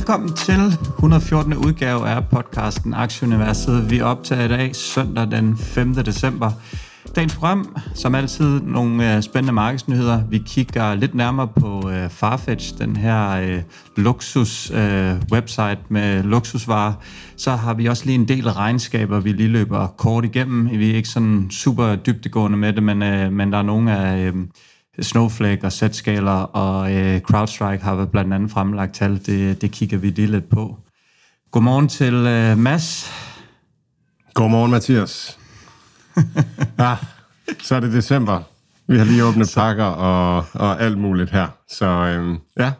Velkommen til 114. udgave af podcasten Aktieuniverset. Vi optager i dag søndag den 5. december. Dagens program, som altid, nogle øh, spændende markedsnyheder. Vi kigger lidt nærmere på øh, Farfetch, den her øh, luksus øh, website med luksusvarer. Så har vi også lige en del regnskaber, vi lige løber kort igennem. Vi er ikke sådan super dybdegående med det, men, øh, men der er nogle af... Øh, Snowflake og Zscaler og øh, CrowdStrike har blandt andet fremlagt tal. Det, det kigger vi lige lidt på. Godmorgen til øh, Mads. Godmorgen, Mathias. ja, så er det december. Vi har lige åbnet pakker og, og alt muligt her. Så øhm, ja,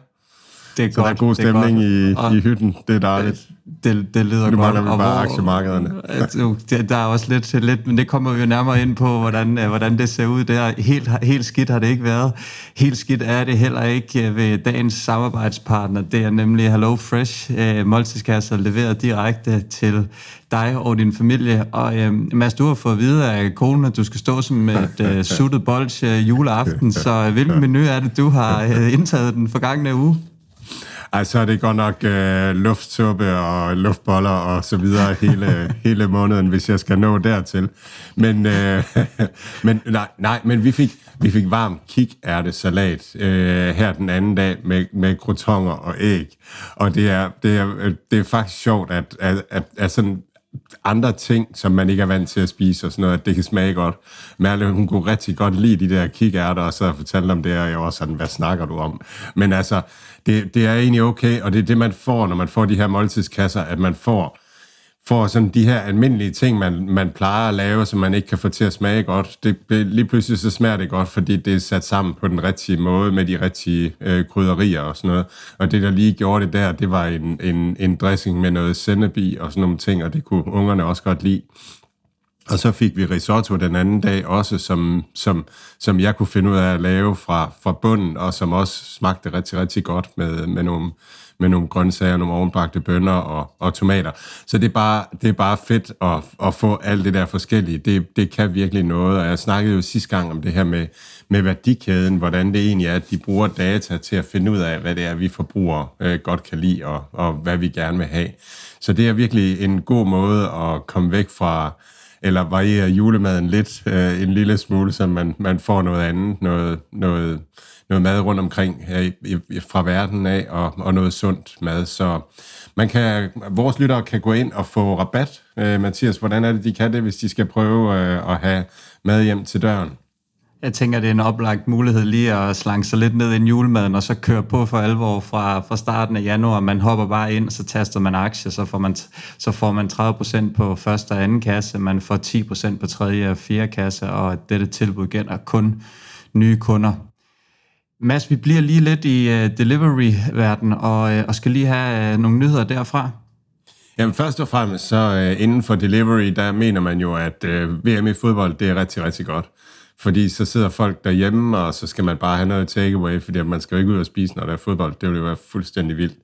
Det er så godt. der er god er stemning godt. i, i hytten. Det er dejligt. Det, det lyder Nu godt. Og bare aktiemarkederne. Altså, det- Der er også lidt, lidt, men det kommer vi jo nærmere ind på, hvordan, øh, hvordan det ser ud der. Helt, helt skidt har det ikke været. Helt skidt er det heller ikke øh, ved dagens samarbejdspartner. Det er nemlig Hello Fresh. Øh, Måltidskasser leveret direkte til dig og din familie. Og øh, Mads, du har fået at vide af konen, at du skal stå som et øh, suttet bolsje juleaften. Så øh, hvilken menu er det, du har øh, indtaget den forgangne uge? Ej, så er det godt nok øh, luftsuppe og luftboller og så videre hele, hele måneden, hvis jeg skal nå dertil. Men, øh, men nej, nej, men vi fik, vi fik varm kikærtesalat øh, her den anden dag med, med crotonger og æg. Og det er, det er, øh, det er faktisk sjovt, at, at, at, at sådan andre ting, som man ikke er vant til at spise og sådan noget, at det kan smage godt. Merle, hun kunne rigtig godt lide de der kikærter, og så fortalte om det, og jeg var sådan, hvad snakker du om? Men altså, det, det er egentlig okay, og det er det, man får, når man får de her måltidskasser, at man får får sådan de her almindelige ting, man, man plejer at lave, som man ikke kan få til at smage godt. Det, det, lige pludselig så smager det godt, fordi det er sat sammen på den rigtige måde, med de rigtige øh, krydderier og sådan noget. Og det, der lige gjorde det der, det var en, en, en dressing med noget sennebi og sådan nogle ting, og det kunne ungerne også godt lide. Og så fik vi risotto den anden dag også, som, som, som jeg kunne finde ud af at lave fra, fra bunden, og som også smagte rigtig, rigtig godt med, med, nogle, med nogle grøntsager, nogle ovenbagte bønner og, og tomater. Så det er bare, det er bare fedt at, at få alt det der forskellige. Det, det kan virkelig noget, og jeg snakkede jo sidste gang om det her med, med værdikæden, hvordan det egentlig er, at de bruger data til at finde ud af, hvad det er, vi forbrugere øh, godt kan lide, og, og hvad vi gerne vil have. Så det er virkelig en god måde at komme væk fra eller variere julemaden lidt øh, en lille smule, så man, man får noget andet, noget, noget, noget mad rundt omkring her i, i, fra verden af, og, og noget sundt mad. Så man kan, vores lyttere kan gå ind og få rabat. Øh, Mathias, hvordan er det, de kan det, hvis de skal prøve øh, at have mad hjem til døren? Jeg tænker, det er en oplagt mulighed lige at slange sig lidt ned i julemaden, og så køre på for alvor fra, fra starten af januar. Man hopper bare ind, så taster man aktier, så får man, så får man 30% på første og anden kasse, man får 10% på tredje og fjerde kasse, og dette tilbud gælder kun nye kunder. Mads, vi bliver lige lidt i uh, delivery-verden, og, uh, og skal lige have uh, nogle nyheder derfra. Jamen først og fremmest, så uh, inden for delivery, der mener man jo, at uh, VM i fodbold, det er rigtig, rigtig godt. Fordi så sidder folk derhjemme, og så skal man bare have noget takeaway, fordi man skal jo ikke ud og spise, når der er fodbold. Det ville jo være fuldstændig vildt.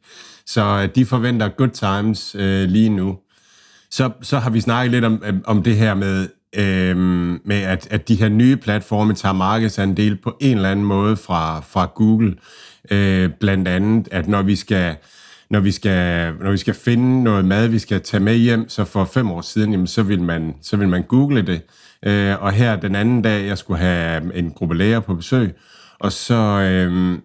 Så uh, de forventer good times uh, lige nu. Så, så har vi snakket lidt om, om det her med, øh, med at, at de her nye platforme tager markedsandel på en eller anden måde fra, fra Google. Øh, blandt andet, at når vi skal når vi skal, når vi skal finde noget mad, vi skal tage med hjem, så for fem år siden, jamen, så, vil man, så vil man google det. Øh, og her den anden dag, jeg skulle have en gruppe læger på besøg, og så, øh,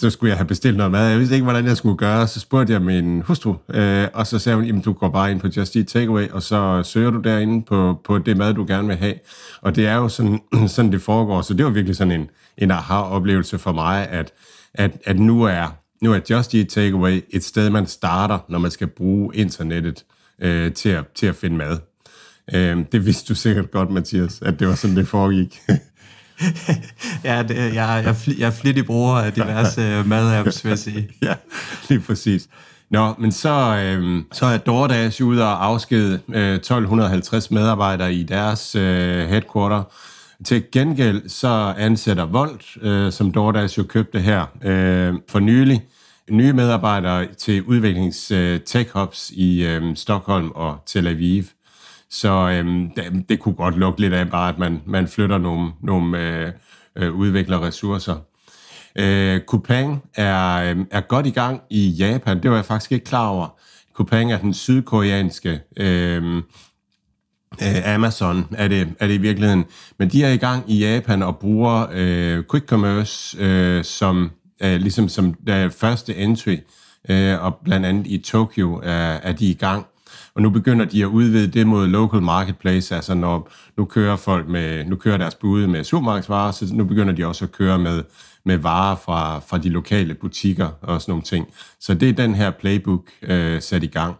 så, skulle jeg have bestilt noget mad. Jeg vidste ikke, hvordan jeg skulle gøre. Så spurgte jeg min hustru, øh, og så sagde hun, jamen du går bare ind på Just Eat Takeaway, og så søger du derinde på, på det mad, du gerne vil have. Og det er jo sådan, sådan det foregår. Så det var virkelig sådan en, en aha-oplevelse for mig, at, at, at nu er nu er Just Eat Takeaway et sted, man starter, når man skal bruge internettet øh, til, at, til at finde mad. Øh, det vidste du sikkert godt, Mathias, at det var sådan, det foregik. ja, det, jeg, jeg, jeg er flittig bruger af diverse madapps, mad-apps, vil jeg sige. ja, lige præcis. Nå, men så, øh, så er DoorDash ude øh, og afskede øh, 1250 medarbejdere i deres øh, headquarter. Til gengæld så ansætter Volt, øh, som DoorDash jo købte her øh, for nylig, nye medarbejdere til udviklings øh, tech hubs i øh, Stockholm og Tel Aviv. Så øhm, det, det kunne godt lukke lidt af bare, at man, man flytter nogle, nogle øh, øh, udviklerressourcer. Øh, Coupang er, øh, er godt i gang i Japan. Det var jeg faktisk ikke klar over. Coupang er den sydkoreanske øh, øh, Amazon, er det, er det i virkeligheden. Men de er i gang i Japan og bruger øh, quick commerce øh, som øh, ligesom som der første entry, øh, og blandt andet i Tokyo er, er de i gang. Og nu begynder de at udvide det mod local marketplace, altså når nu kører folk med, nu kører deres bude med supermarkedsvarer, så nu begynder de også at køre med, med varer fra, fra de lokale butikker og sådan nogle ting. Så det er den her playbook øh, sat i gang.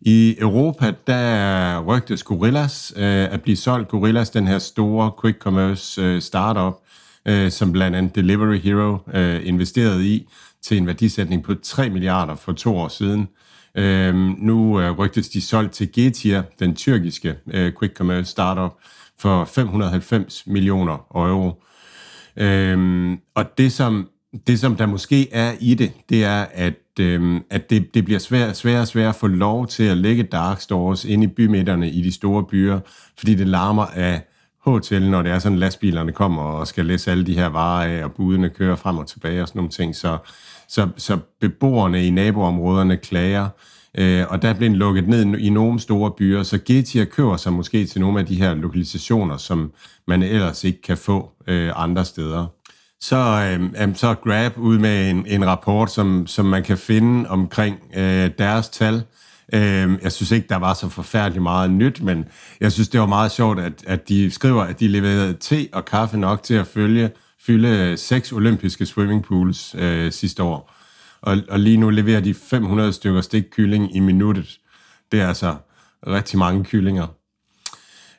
I Europa, der rygtes Gorillas øh, at blive solgt. Gorillas, den her store quick commerce øh, startup, øh, som blandt andet Delivery Hero øh, investerede i til en værdisætning på 3 milliarder for to år siden. Øh, nu øh, rygtes de solgt til Getir, den tyrkiske øh, quick commerce startup, for 590 millioner euro. Øh, og det som, det, som der måske er i det, det er, at, øh, at det, det bliver svært svær og svært at få lov til at lægge dark stores ind i bymidterne i de store byer, fordi det larmer af hotel, når det er sådan, lastbilerne kommer og skal læse alle de her varer af, og budene kører frem og tilbage og sådan nogle ting. Så, så, så beboerne i naboområderne klager, øh, og der er blevet lukket ned i nogle store byer, så Getia kører sig måske til nogle af de her lokalisationer, som man ellers ikke kan få øh, andre steder. Så, øh, så er Grab ud med en, en rapport, som, som man kan finde omkring øh, deres tal, Øh, jeg synes ikke, der var så forfærdeligt meget nyt, men jeg synes, det var meget sjovt, at, at de skriver, at de leverede te og kaffe nok til at følge, fylde øh, seks olympiske swimmingpools øh, sidste år. Og, og lige nu leverer de 500 stykker stikkylling i minuttet. Det er altså rigtig mange kyllinger.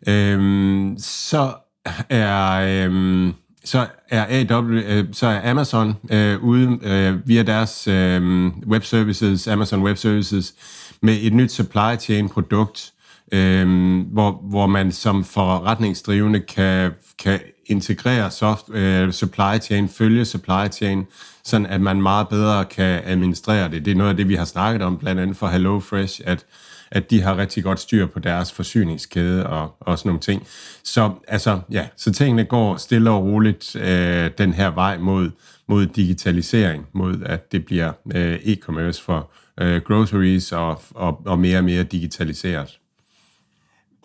Øhm, så er øhm, så er AW, øh, så er Amazon øh, ude øh, via deres øh, web services, Amazon Web Services, med et nyt supply chain produkt, øh, hvor, hvor man som forretningsdrivende kan, kan integrere soft, øh, supply chain, følge supply chain, sådan at man meget bedre kan administrere det. Det er noget af det, vi har snakket om, blandt andet for HelloFresh, at at de har rigtig godt styr på deres forsyningskæde og, og sådan nogle ting. Så altså, ja, så tingene går stille og roligt øh, den her vej mod, mod digitalisering, mod at det bliver øh, e-commerce for øh, groceries og, og, og mere og mere digitaliseret.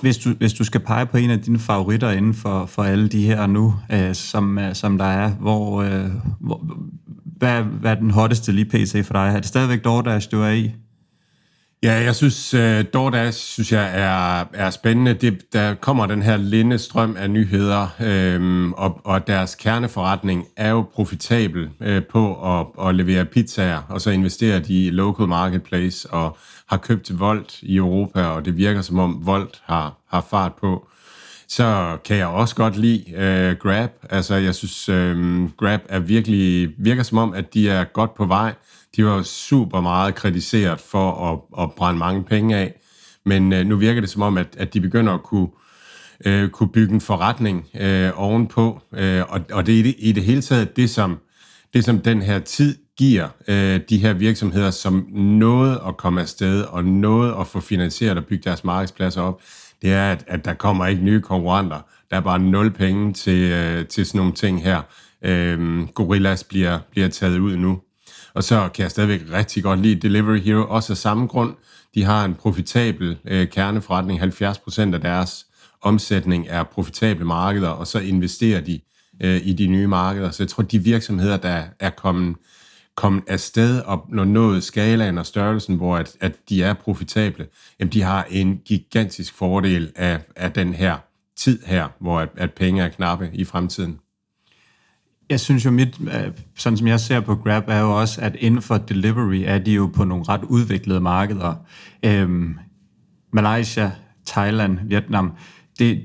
Hvis du, hvis du skal pege på en af dine favoritter inden for, for alle de her nu, øh, som, øh, som der er, hvor, øh, hvor, hvad, hvad er den hotteste lige PC for dig? Er det stadigvæk DoorDash, du er i? Ja, jeg synes, uh, DoorDash synes jeg er, er spændende. Det, der kommer den her linde strøm af nyheder, øhm, og, og deres kerneforretning er jo profitabel øh, på at, at levere pizzaer, og så investerer de i local marketplace og har købt Volt i Europa, og det virker som om Volt har, har fart på. Så kan jeg også godt lide øh, Grab. Altså, jeg synes, øh, Grab er virkelig, virker som om, at de er godt på vej de var super meget kritiseret for at, at brænde mange penge af. Men øh, nu virker det som om, at, at de begynder at kunne, øh, kunne bygge en forretning øh, ovenpå. Øh, og, og det er i det, i det hele taget det, som, det, som den her tid giver øh, de her virksomheder, som noget at komme afsted og noget at få finansieret og bygge deres markedspladser op, det er, at, at der kommer ikke nye konkurrenter. Der er bare nul penge til, øh, til sådan nogle ting her. Øh, Gorillas bliver, bliver taget ud nu. Og så kan jeg stadigvæk rigtig godt lide Delivery Hero, også af samme grund. De har en profitabel øh, kerneforretning. 70% af deres omsætning er profitable markeder, og så investerer de øh, i de nye markeder. Så jeg tror, de virksomheder, der er kommet, kommet afsted og når nået skalaen og størrelsen, hvor at, at de er profitable, jamen de har en gigantisk fordel af, af den her tid her, hvor at, at penge er knappe i fremtiden. Jeg synes jo, mit, øh, sådan som jeg ser på Grab, er jo også, at inden for delivery er de jo på nogle ret udviklede markeder. Øhm, Malaysia, Thailand, Vietnam, det,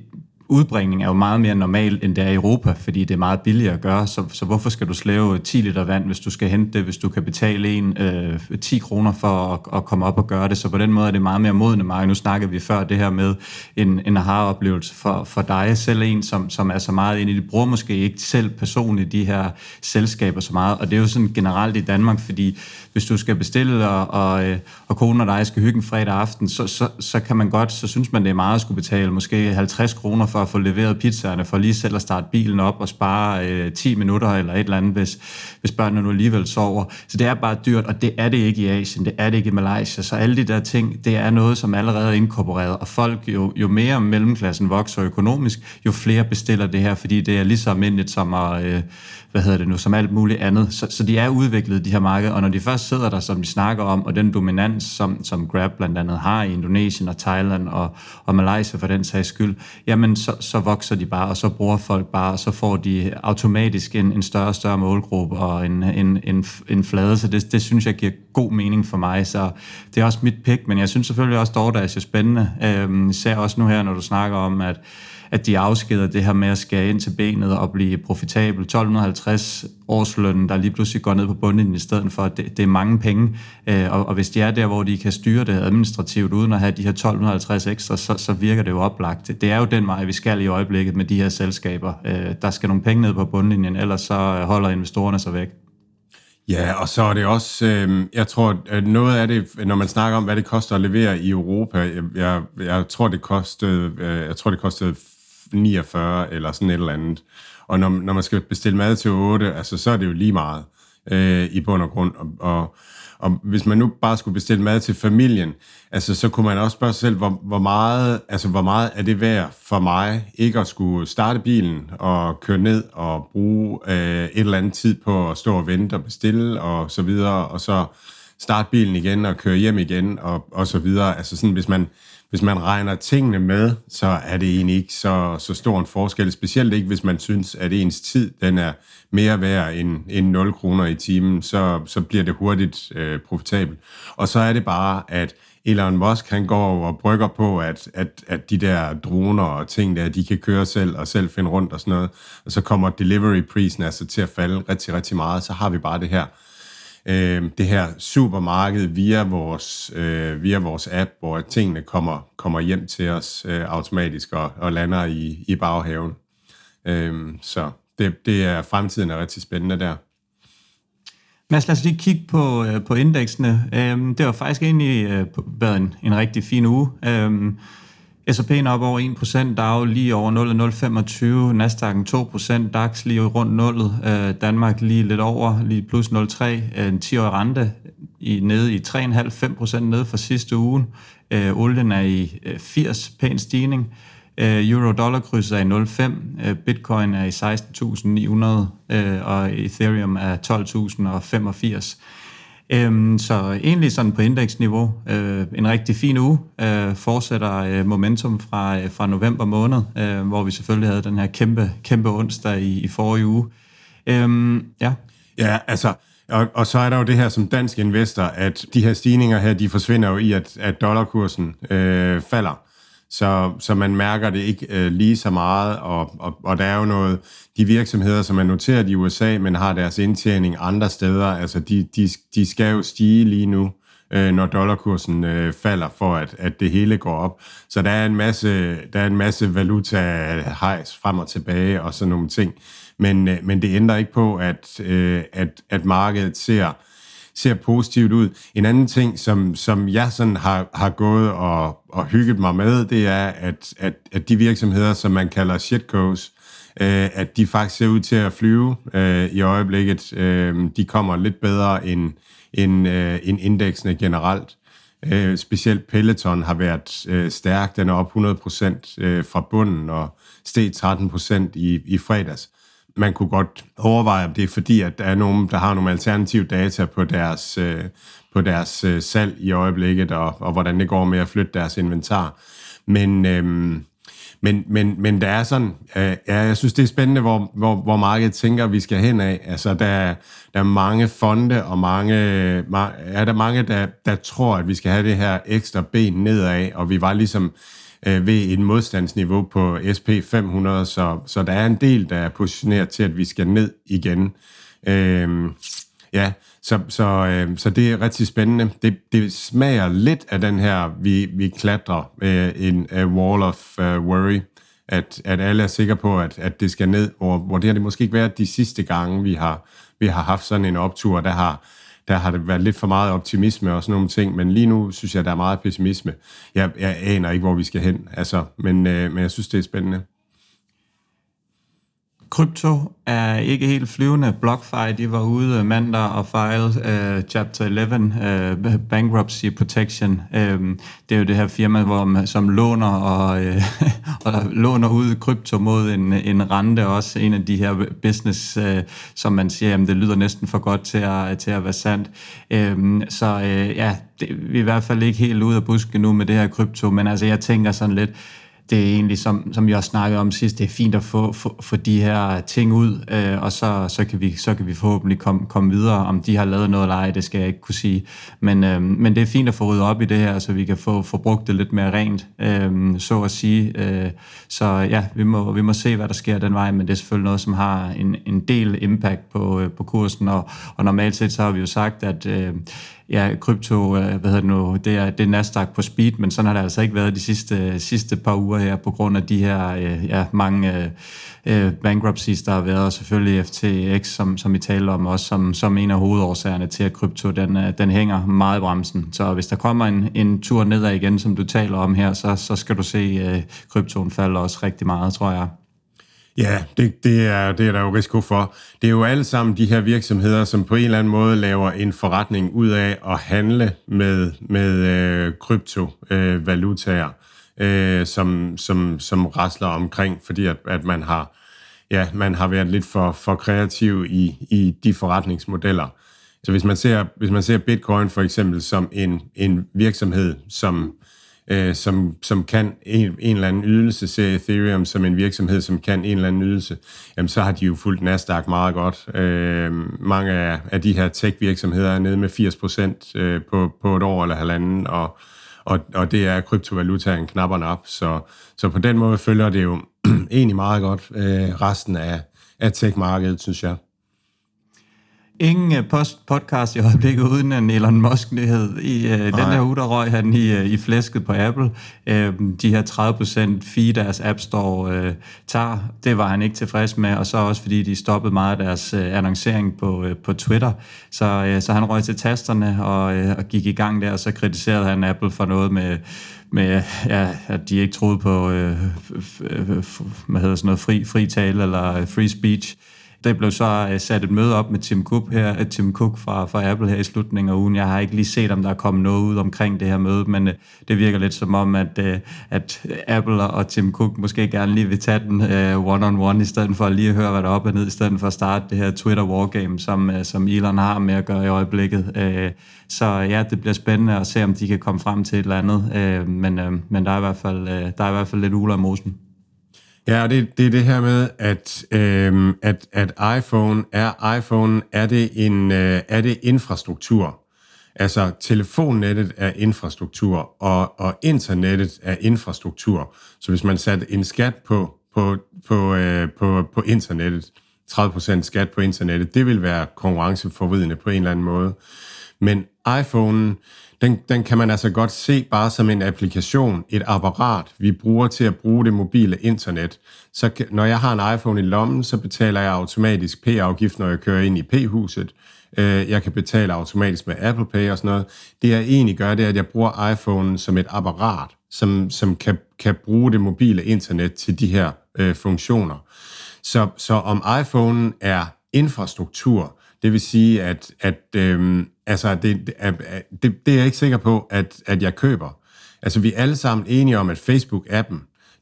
udbringning er jo meget mere normal, end det er i Europa, fordi det er meget billigere at gøre, så, så hvorfor skal du slæve 10 liter vand, hvis du skal hente det, hvis du kan betale en øh, 10 kroner for at, at komme op og gøre det, så på den måde er det meget mere modende marked. Nu snakkede vi før det her med en, en aha-oplevelse for, for dig, selv en, som, som er så meget inde i det, bruger måske ikke selv personligt de her selskaber så meget, og det er jo sådan generelt i Danmark, fordi hvis du skal bestille, og, og, øh, og konen og dig skal hygge en fredag aften, så, så, så kan man godt, så synes man, det er meget at skulle betale måske 50 kroner for at få leveret pizzaerne, for lige selv at starte bilen op og spare øh, 10 minutter eller et eller andet, hvis, hvis børnene nu alligevel sover. Så det er bare dyrt, og det er det ikke i Asien, det er det ikke i Malaysia. Så alle de der ting, det er noget, som allerede er inkorporeret, og folk, jo, jo mere mellemklassen vokser økonomisk, jo flere bestiller det her, fordi det er lige så almindeligt som at, øh, hvad hedder det nu, som alt muligt andet. Så, så de er udviklet, de her markeder, og når de først sidder der, som vi snakker om, og den dominans, som, som Grab blandt andet har i Indonesien og Thailand og, og Malaysia for den sags skyld, jamen så, så vokser de bare, og så bruger folk bare, og så får de automatisk en, en større og større målgruppe og en, en, en, en flade, så det, det synes jeg giver god mening for mig, så det er også mit pick, men jeg synes selvfølgelig også, DoorDash er spændende, øhm, især også nu her, når du snakker om, at at de afskeder det her med at skære ind til benet og blive profitabel. 1250 årslønnen, der lige pludselig går ned på bunden i stedet for, at det, det er mange penge. Øh, og, og hvis de er der, hvor de kan styre det administrativt uden at have de her 1250 ekstra, så, så virker det jo oplagt. Det er jo den vej, vi skal i øjeblikket med de her selskaber. Øh, der skal nogle penge ned på bundlinjen, ellers så holder investorerne sig væk. Ja, og så er det også, øh, jeg tror, at noget af det, når man snakker om, hvad det koster at levere i Europa, jeg, jeg, jeg tror, det kostede, øh, jeg tror, det kostede 49 eller sådan et eller andet. Og når, når man skal bestille mad til 8, altså, så er det jo lige meget øh, i bund og grund. Og, og, og hvis man nu bare skulle bestille mad til familien, altså, så kunne man også spørge sig selv, hvor, hvor, meget, altså, hvor meget er det værd for mig ikke at skulle starte bilen og køre ned og bruge øh, et eller andet tid på at stå og vente og bestille og så videre, og så starte bilen igen og køre hjem igen og, og så videre. Altså sådan, hvis man, hvis man regner tingene med, så er det egentlig ikke så, så stor en forskel. Specielt ikke, hvis man synes, at ens tid den er mere værd end, end 0 kroner i timen, så, så bliver det hurtigt øh, profitabelt. Og så er det bare, at Elon Musk han går og brygger på, at, at, at de der droner og ting der, de kan køre selv og selv finde rundt og sådan noget. Og så kommer delivery-prisen altså til at falde rigtig, rigtig meget. Så har vi bare det her øh, det her supermarked via vores, øh, via vores app, hvor tingene kommer, kommer hjem til os øh, automatisk og, og lander i, i baghaven. Øh, så det, det er fremtiden er rigtig spændende der. Mads, lad os lige kigge på, øh, på indeksene. Øh, det var faktisk egentlig øh, været en, en rigtig fin uge. Øh, S&P'en op over 1%, Dow lige over 0,025, Nasdaq'en 2%, DAX lige rundt 0, øh, Danmark lige lidt over, lige plus 0,3, øh, en 10-årig rente i, nede i 3,5-5% nede fra sidste uge. Øh, olien er i øh, 80, pæn stigning. Øh, Euro-dollar krydser er i 0,5, øh, Bitcoin er i 16.900, og Ethereum er 12.085. Øhm, så egentlig sådan på indeksniveau, øh, en rigtig fin uge, øh, fortsætter øh, momentum fra, øh, fra november måned, øh, hvor vi selvfølgelig havde den her kæmpe, kæmpe onsdag i, i forrige uge. Øhm, ja. Ja, altså, og, og så er der jo det her som dansk investor, at de her stigninger her, de forsvinder jo i, at, at dollarkursen øh, falder så, så man mærker det ikke øh, lige så meget, og, og, og der er jo noget, de virksomheder, som er noteret i USA, men har deres indtjening andre steder, altså de, de, de skal jo stige lige nu, øh, når dollarkursen øh, falder, for at, at det hele går op. Så der er en masse, der er en masse valuta hejs frem og tilbage og sådan nogle ting. Men, øh, men det ændrer ikke på, at, øh, at, at markedet ser ser positivt ud. En anden ting, som, som jeg sådan har, har gået og, og hygget mig med, det er, at, at, at de virksomheder, som man kalder shitco's, øh, at de faktisk ser ud til at flyve øh, i øjeblikket. Øh, de kommer lidt bedre end, end, øh, end indeksene generelt. Øh, specielt Peloton har været øh, stærk. Den er op 100% øh, fra bunden og steg 13% i, i fredags man kunne godt overveje, om det er fordi, at der er nogen, der har nogle alternative data på deres, øh, på deres øh, salg i øjeblikket, og, og hvordan det går med at flytte deres inventar. Men, øh, men, men, men der er sådan, øh, ja, jeg synes, det er spændende, hvor, hvor, hvor markedet tænker, vi skal hen af. Altså, der, der er mange fonde, og mange, er der mange, der, der tror, at vi skal have det her ekstra ben nedad, og vi var ligesom øh, ved et modstandsniveau på SP500, så, så der er en del, der er positioneret til, at vi skal ned igen. Øh, ja, så, så, øh, så det er rigtig spændende. Det, det smager lidt af den her, vi, vi klatrer øh, en uh, wall of uh, worry, at, at alle er sikre på, at, at det skal ned, hvor, hvor det har det måske ikke været de sidste gange, vi har, vi har haft sådan en optur, der har, der har det været lidt for meget optimisme og sådan nogle ting, men lige nu synes jeg, der er meget pessimisme. Jeg, jeg aner ikke, hvor vi skal hen, altså, men, øh, men jeg synes, det er spændende. Krypto er ikke helt flyvende. BlockFi, de var ude mandag og file uh, øh, Chapter 11, uh, øh, Bankruptcy Protection. Uh, det er jo det her firma, hvor man, som låner og, uh, og låner ud krypto mod en, en rente. Også en af de her business, uh, som man siger, jamen, det lyder næsten for godt til at, til at være sandt. Uh, så uh, ja, det, vi er i hvert fald ikke helt ude af busken nu med det her krypto, men altså jeg tænker sådan lidt, det er egentlig, som, som jeg også snakkede om sidst, det er fint at få, få, få de her ting ud, øh, og så, så, kan vi, så kan vi forhåbentlig komme, komme videre. Om de har lavet noget eller ej, det skal jeg ikke kunne sige. Men, øh, men det er fint at få ryddet op i det her, så vi kan få, få brugt det lidt mere rent, øh, så at sige. Øh, så ja, vi må, vi må se, hvad der sker den vej, men det er selvfølgelig noget, som har en, en del impact på, øh, på kursen, og, og normalt set så har vi jo sagt, at øh, ja, krypto, øh, hvad hedder det nu, det er, det er Nasdaq på speed, men sådan har det altså ikke været de sidste, sidste par uger her, på grund af de her øh, ja, mange øh, øh, bankruptcies, der har været, og selvfølgelig FTX, som, som vi taler om også, som, som en af hovedårsagerne til, at krypto, den, den hænger meget i bremsen. Så hvis der kommer en, en tur nedad igen, som du taler om her, så, så skal du se, at kryptoen falder også rigtig meget, tror jeg. Ja, det, det, er, det er der jo risiko for. Det er jo alle sammen de her virksomheder, som på en eller anden måde laver en forretning ud af at handle med, med øh, kryptovalutaer, øh, øh, som, som, som rasler omkring, fordi at, at man har ja, man har været lidt for, for kreativ i, i de forretningsmodeller. Så hvis man ser, hvis man ser Bitcoin for eksempel som en, en virksomhed, som øh, som, som kan en, en eller anden ydelse, ser Ethereum som en virksomhed, som kan en eller anden ydelse, jamen så har de jo fulgt Nasdaq meget godt. Øh, mange af, af de her tech-virksomheder er nede med 80% øh, på, på et år eller halvanden, og, og, og det er kryptovalutaen knapperne op. Så, så på den måde følger det jo egentlig meget godt øh, resten af, af tech-markedet, synes jeg. Ingen øh, post podcast i øjeblikket uden en Elon Musk-nyhed. I uh, den her uge, der røg han i, uh, i flæsket på Apple. Uh, de her 30% fee, deres App Store uh, tager, det var han ikke tilfreds med, og så også fordi de stoppede meget af deres uh, annoncering på, uh, på Twitter. Så, uh, så han røg til tasterne og, uh, og gik i gang der, og så kritiserede han Apple for noget med med, ja, at de ikke troede på øh, hvad hedder sådan noget, fri, fri tale eller free speech. Der blev så uh, sat et møde op med Tim Cook, her, uh, Tim Cook fra, fra Apple her i slutningen af ugen. Jeg har ikke lige set, om der er kommet noget ud omkring det her møde, men øh, det virker lidt som om, at, at Apple og Tim Cook måske gerne lige vil tage den uh, one-on-one, i stedet for lige at høre, hvad der er op og ned, i stedet for at starte det her Twitter wargame, som, som Elon har med at gøre i øjeblikket. Så ja, det bliver spændende at se, om de kan komme frem til et eller andet, men, men der, er i hvert fald, der er i hvert fald lidt uler i mosen. Ja, og det, det er det her med, at, øhm, at, at iPhone er iPhone, er det, en, øh, er det infrastruktur. Altså, telefonnettet er infrastruktur, og, og internettet er infrastruktur. Så hvis man satte en skat på, på, på, øh, på, på internettet, 30% skat på internettet, det vil være konkurrenceforvidende på en eller anden måde. Men iPhone, den, den kan man altså godt se bare som en applikation, et apparat, vi bruger til at bruge det mobile internet. Så når jeg har en iPhone i lommen, så betaler jeg automatisk P-afgift, når jeg kører ind i P-huset. Øh, jeg kan betale automatisk med Apple Pay og sådan noget. Det jeg egentlig gør, det er, at jeg bruger iPhone som et apparat, som, som kan, kan bruge det mobile internet til de her øh, funktioner. Så, så om iPhone er infrastruktur, det vil sige, at, at øh, altså, det, det, det er jeg ikke sikker på, at, at jeg køber. Altså, vi er alle sammen enige om, at Facebook-appen,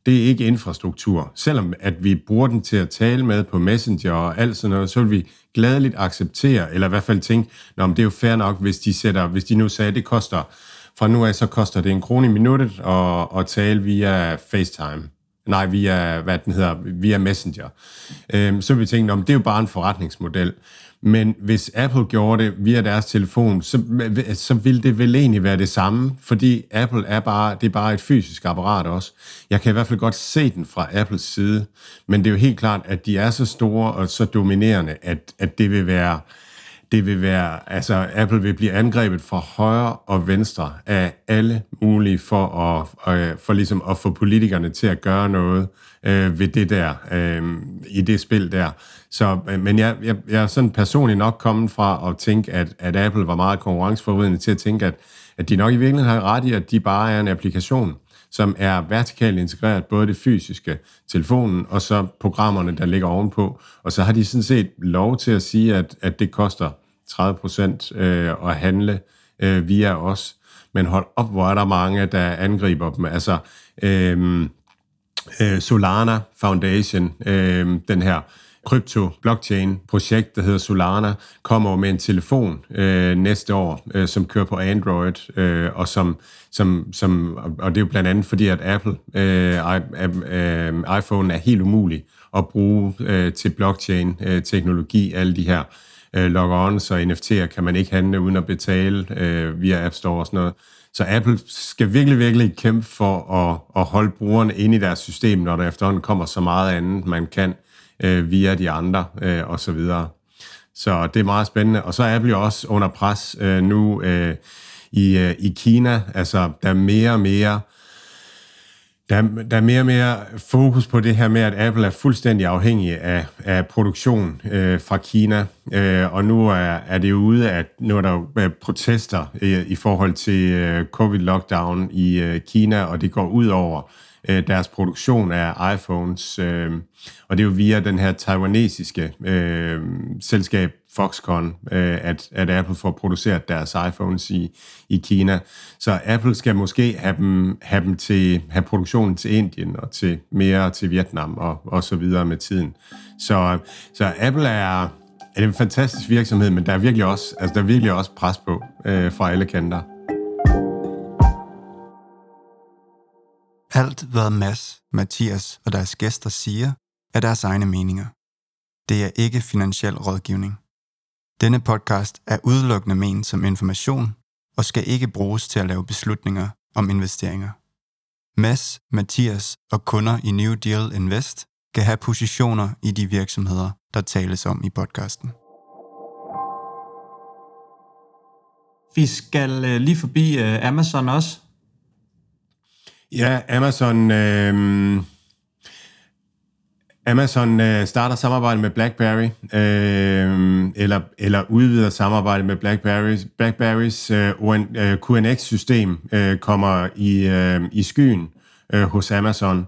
det er ikke infrastruktur. Selvom at vi bruger den til at tale med på Messenger og alt sådan noget, så vil vi gladeligt acceptere, eller i hvert fald tænke, Nå, men det er jo fair nok, hvis de, sætter, hvis de nu sagde, at det koster, fra nu af, så koster det en krone i minuttet at, at tale via FaceTime. Nej, via, hvad den hedder, via Messenger. Øhm, så vil vi tænke, Nå, men det er jo bare en forretningsmodel. Men hvis Apple gjorde det via deres telefon, så, så ville det vel egentlig være det samme, fordi Apple er bare, det er bare et fysisk apparat også. Jeg kan i hvert fald godt se den fra Apples side, men det er jo helt klart, at de er så store og så dominerende, at, at det vil være det vil være, altså Apple vil blive angrebet fra højre og venstre af alle mulige for at, øh, for ligesom at få politikerne til at gøre noget øh, ved det der, øh, i det spil der. Så, øh, men jeg, jeg, jeg er sådan personligt nok kommet fra at tænke, at, at Apple var meget konkurrenceforvridende til at tænke, at, at de nok i virkeligheden har ret i, at de bare er en applikation, som er vertikalt integreret, både det fysiske, telefonen, og så programmerne, der ligger ovenpå. Og så har de sådan set lov til at sige, at, at det koster 30 procent øh, at handle øh, via os. Men hold op, hvor er der mange, der angriber dem. Altså, øh, øh, Solana Foundation, øh, den her krypto-blockchain-projekt, der hedder Solana, kommer med en telefon øh, næste år, øh, som kører på Android, øh, og som, som, som, og det er jo blandt andet fordi, at Apple øh, øh, iPhone er helt umulig at bruge øh, til blockchain-teknologi, øh, alle de her øh, Øh, log-ons og NFT'er kan man ikke handle uden at betale øh, via App Store og sådan noget. Så Apple skal virkelig, virkelig kæmpe for at, at holde brugerne inde i deres system, når der efterhånden kommer så meget andet, man kan øh, via de andre øh, og så videre. Så det er meget spændende. Og så er Apple jo også under pres øh, nu øh, i, øh, i Kina. Altså, der er mere og mere der, der er mere og mere fokus på det her med, at Apple er fuldstændig afhængig af, af produktion øh, fra Kina. Øh, og nu er, er det jo ude, at nu er der jo øh, protester i, i forhold til øh, covid-lockdown i øh, Kina, og det går ud over øh, Øh, deres produktion af iPhones. Øh, og det er jo via den her taiwanesiske øh, selskab Foxconn, øh, at, at Apple får produceret deres iPhones i, i Kina. Så Apple skal måske have dem, have dem til have produktionen til Indien og til mere til Vietnam og, og så videre med tiden. Så, så Apple er, er en fantastisk virksomhed, men der er virkelig også, altså der er virkelig også pres på øh, fra alle kanter. Alt, hvad Mads, Mathias og deres gæster siger, er deres egne meninger. Det er ikke finansiel rådgivning. Denne podcast er udelukkende ment som information og skal ikke bruges til at lave beslutninger om investeringer. Mads, Mathias og kunder i New Deal Invest kan have positioner i de virksomheder, der tales om i podcasten. Vi skal øh, lige forbi øh, Amazon også. Ja, Amazon... Øh Amazon øh, starter samarbejde med BlackBerry, øh, eller, eller udvider samarbejde med BlackBerrys. BlackBerrys øh, øh QNX-system øh, kommer i, øh, i skyen øh, hos Amazon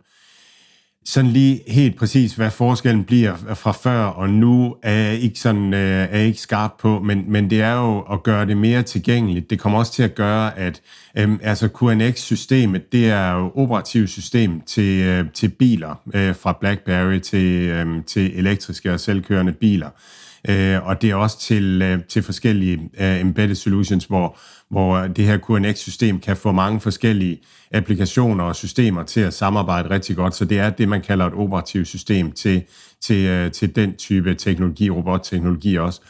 sådan lige helt præcis, hvad forskellen bliver fra før og nu, er jeg ikke, sådan, øh, er jeg ikke skarp på, men, men det er jo at gøre det mere tilgængeligt. Det kommer også til at gøre, at øh, altså QNX-systemet, det er jo operativsystem til, øh, til biler, øh, fra BlackBerry til, øh, til elektriske og selvkørende biler. Øh, og det er også til, øh, til forskellige øh, embedded solutions, hvor, hvor det her QNX-system kan få mange forskellige applikationer og systemer til at samarbejde rigtig godt. Så det er det, man kalder et operativt system til, til, øh, til den type teknologi, robotteknologi også.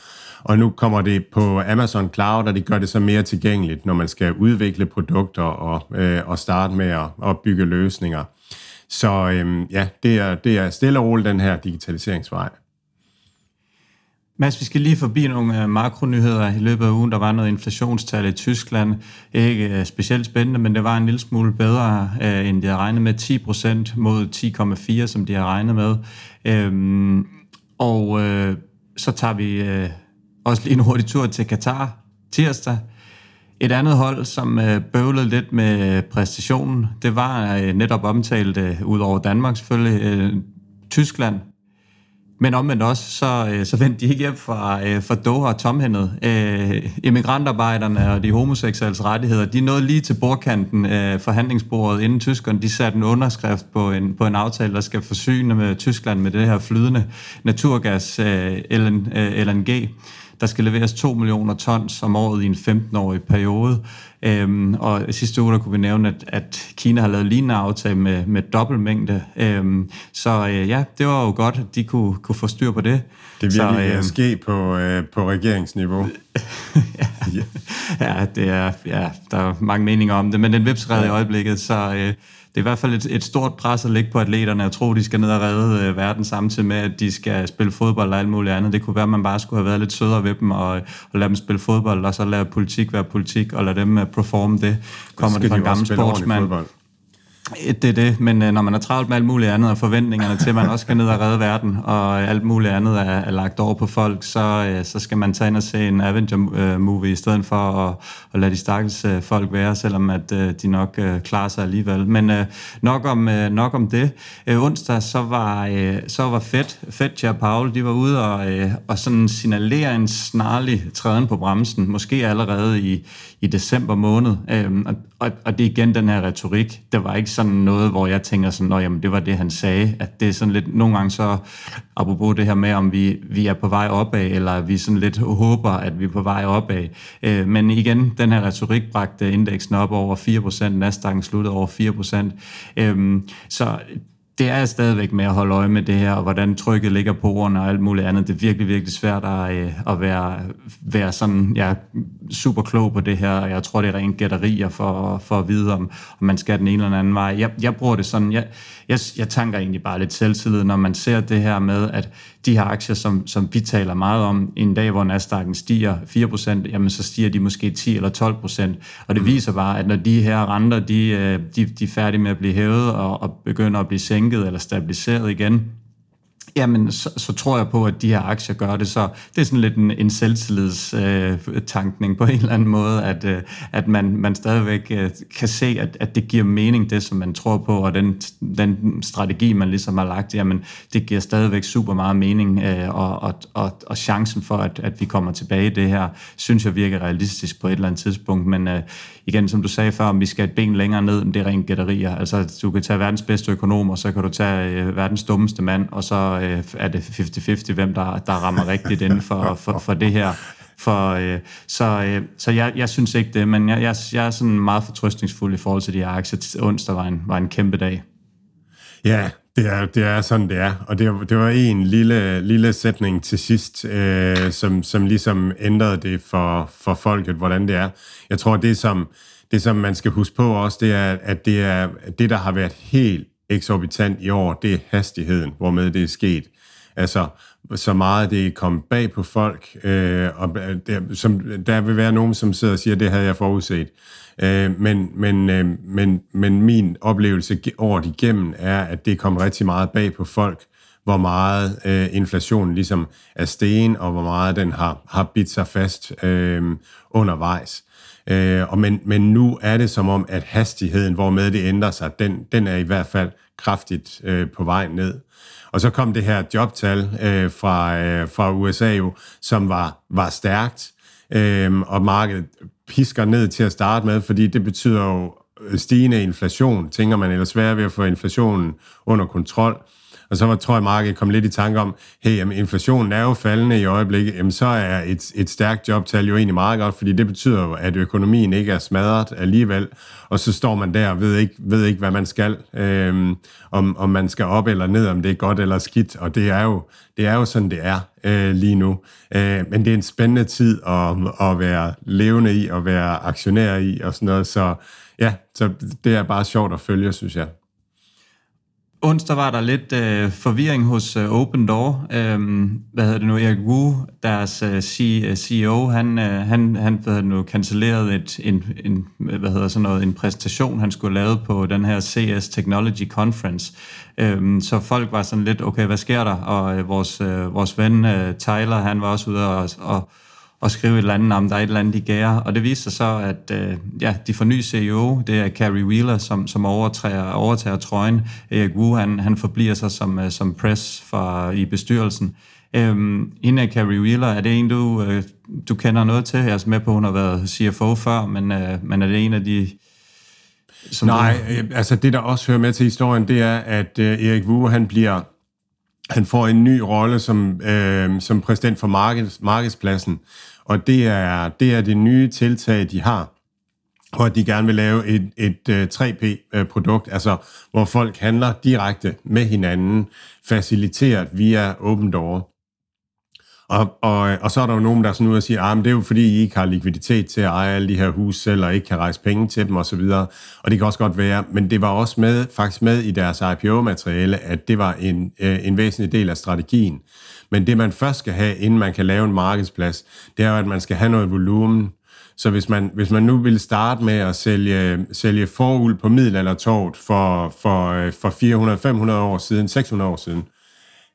Og nu kommer det på Amazon Cloud, og det gør det så mere tilgængeligt, når man skal udvikle produkter og, øh, og starte med at, at bygge løsninger. Så øhm, ja, det er, det er stille og roligt den her digitaliseringsvej. Mads, vi skal lige forbi nogle øh, makronyheder i løbet af ugen. Der var noget inflationstal i Tyskland. Ikke øh, specielt spændende, men det var en lille smule bedre, øh, end de havde regnet med. 10 procent mod 10,4, som de har regnet med. Øhm, og så tager vi også lige en hurtig tur til Katar tirsdag. Et andet hold, som bøvlede lidt med præstationen, det var netop omtalt, ud over Danmark selvfølgelig, Tyskland, men omvendt også, så, øh, så vendte de ikke hjem fra, øh, fra Doha og tomhændet. Øh, immigrantarbejderne og de homoseksuelle rettigheder, de nåede lige til bordkanten af forhandlingsbordet, inden tyskerne de satte en underskrift på en, på en aftale, der skal forsyne med Tyskland med det her flydende naturgas, LNG der skal leveres 2 millioner tons om året i en 15-årig periode. Øhm, og sidste uge der kunne vi nævne, at, at Kina har lavet lignende aftale med, med dobbeltmængde. Øhm, så øh, ja, det var jo godt, at de kunne, kunne få styr på det. Det så, virkelig øh, ske på, øh, på regeringsniveau. ja, ja, det er, ja, der er mange meninger om det, men den vipsred i øjeblikket, så øh, det er i hvert fald et, et stort pres at lægge på atleterne. og tro, de skal ned og redde øh, verden samtidig med, at de skal spille fodbold og alt muligt andet. Det kunne være, at man bare skulle have været lidt sødere ved dem og, og lade dem spille fodbold, og så lade politik være politik, og lade dem uh, performe det. Kommer det fra en gammel sportsmand. Øh, det er det, men øh, når man er travlt med alt muligt andet, og forventningerne til, at man også skal ned og redde verden, og alt muligt andet er, er lagt over på folk, så, øh, så skal man tage ind og se en Avenger-movie, i stedet for at, at lade de stakkels folk være, selvom at de nok klarer sig alligevel. Men nok, om, nok om det. Onsdag, så var, så var Fed, Fed og Paul, de var ude og, og sådan signalere en snarlig træden på bremsen, måske allerede i, i december måned. Øhm, og, og, og det er igen den her retorik. Det var ikke sådan noget, hvor jeg tænker sådan, Nå, jamen, det var det, han sagde. At det er sådan lidt, nogle gange så, apropos det her med, om vi, vi er på vej opad, eller vi sådan lidt håber, at vi er på vej opad. Øh, men igen, den her retorik bragte indeksen op over 4%, Nasdaq sluttede over 4%. Øh, så det er stadigvæk med at holde øje med det her, og hvordan trykket ligger på ordene og alt muligt andet. Det er virkelig, virkelig svært at, øh, at være, være sådan, ja, super klog på det her, og jeg tror, det er rent gætterier for, for at vide, om, om man skal den ene eller anden vej. Jeg, jeg bruger det sådan, jeg, jeg, jeg tanker egentlig bare lidt selvtillid, når man ser det her med, at de her aktier, som, som vi taler meget om, en dag, hvor Nasdaq'en stiger 4%, jamen så stiger de måske 10 eller 12%. Og det mm. viser bare, at når de her renter, de, øh, de, de er færdige med at blive hævet og, og begynder at blive sænket eller stabiliseret igen, jamen så, så tror jeg på, at de her aktier gør det. Så det er sådan lidt en, en selvtillidstankning øh, på en eller anden måde, at, øh, at man, man stadigvæk øh, kan se, at, at det giver mening, det som man tror på, og den, den strategi, man ligesom har lagt, jamen det giver stadigvæk super meget mening, øh, og, og, og, og chancen for, at, at vi kommer tilbage i det her, synes jeg virker realistisk på et eller andet tidspunkt, men øh, igen, som du sagde før, om vi skal et ben længere ned, det er rent gætterier. Altså, du kan tage verdens bedste økonomer, så kan du tage øh, verdens dummeste mand, og så øh, er det 50-50, hvem der, der rammer rigtigt inden for, for, for det her. For, øh, så øh, så jeg, jeg synes ikke det, men jeg, jeg, jeg er sådan meget fortrøstningsfuld i forhold til de her aktier. Onsdag var en, var en kæmpe dag. Ja, det er, det er sådan, det er. Og det, det var en lille, lille sætning til sidst, øh, som, som ligesom ændrede det for, for folket, hvordan det er. Jeg tror, det som, det som man skal huske på også, det er, at det er det, der har været helt eksorbitant i år, det er hastigheden, hvormed det er sket. Altså, så meget det er kommet bag på folk, øh, og der, som, der vil være nogen, som sidder og siger, det havde jeg forudset. Øh, men, men, øh, men, men min oplevelse året igennem er, at det kom rigtig meget bag på folk, hvor meget øh, inflationen ligesom er sten, og hvor meget den har, har bidt sig fast øh, undervejs. Øh, og men, men nu er det som om, at hastigheden, hvormed det ændrer sig, den, den er i hvert fald kraftigt øh, på vej ned. Og så kom det her jobtal øh, fra, øh, fra USA jo, som var, var stærkt, øh, og markedet pisker ned til at starte med, fordi det betyder jo øh, stigende inflation, tænker man, eller svært ved at få inflationen under kontrol. Og så tror jeg, markedet kom lidt i tanke om, hey, jamen, inflationen er jo faldende i øjeblikket, jamen, så er et, et stærkt jobtal jo egentlig meget godt, fordi det betyder jo, at økonomien ikke er smadret alligevel, og så står man der og ved ikke, ved ikke hvad man skal, øhm, om, om man skal op eller ned, om det er godt eller skidt, og det er jo, det er jo sådan, det er øh, lige nu. Øh, men det er en spændende tid at, at være levende i, og være aktionær i, og sådan noget, så ja, så det er bare sjovt at følge, synes jeg. Onsdag var der lidt øh, forvirring hos øh, Open Door. Øhm, hvad hedder det nu? Erik Wu, deres øh, CEO, øh, han, øh, han, han hvad nu, cancelerede et, en, en, hvad hedder sådan noget, en præsentation, han skulle lave på den her CS Technology Conference. Øhm, så folk var sådan lidt, okay, hvad sker der? Og øh, vores, øh, vores ven øh, Tyler, han var også ude og, og og skrive et eller andet om, der er et eller andet, de gærer. Og det viste sig så, at øh, ja, de får ny CEO, det er Carrie Wheeler, som, som overtager, overtager trøjen. Erik Wu, han, han forbliver sig som, øh, som press for, i bestyrelsen. Øhm, hende er Carrie Wheeler, er det en, du, øh, du kender noget til? Jeg er med på, hun har været CFO før, men, øh, men er det en af de... Som Nej, du... Øh, altså det, der også hører med til historien, det er, at øh, Erik Wu, han bliver han får en ny rolle som, øh, som præsident for markeds, markedspladsen, og det er, det er det nye tiltag, de har, hvor de gerne vil lave et, et, øh, et 3P-produkt, øh, altså hvor folk handler direkte med hinanden, faciliteret via Open Door. Og, og, og så er der jo nogen, der er sådan ude og siger, at ah, det er jo fordi, I ikke har likviditet til at eje alle de her huse selv, og ikke kan rejse penge til dem osv. Og, og det kan også godt være, men det var også med, faktisk med i deres IPO-materiale, at det var en, øh, en væsentlig del af strategien. Men det man først skal have, inden man kan lave en markedsplads, det er jo, at man skal have noget volumen. Så hvis man, hvis man nu vil starte med at sælge, sælge forhul på middelaldertorvet for, for, øh, for 400-500 år siden, 600 år siden,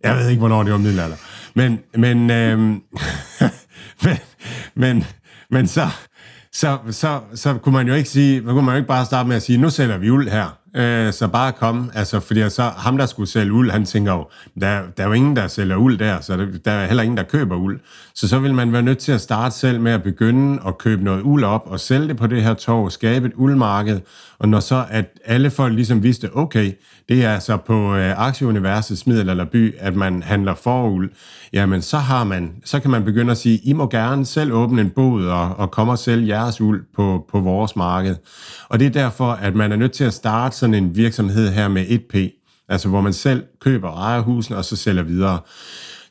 jeg ved ikke, hvornår det var middelalder. Men, men, øhm, men, men, men så, så, så, så kunne man jo ikke sige, man kunne man jo ikke bare starte med at sige, nu sælger vi uld her, øh, så bare kom, altså, fordi så ham, der skulle sælge uld, han tænker jo, der, der er jo ingen, der sælger uld der, så der, der er heller ingen, der køber uld. Så så vil man være nødt til at starte selv med at begynde at købe noget uld op og sælge det på det her torv, skabe et uldmarked, og når så at alle folk ligesom vidste, okay, det er altså på øh, aktieuniversets middelalderby, at man handler foruld, jamen så har man, så kan man begynde at sige, I må gerne selv åbne en bod og, og komme og sælge jeres uld på, på vores marked. Og det er derfor, at man er nødt til at starte sådan en virksomhed her med 1P, altså hvor man selv køber og ejer husen, og så sælger videre.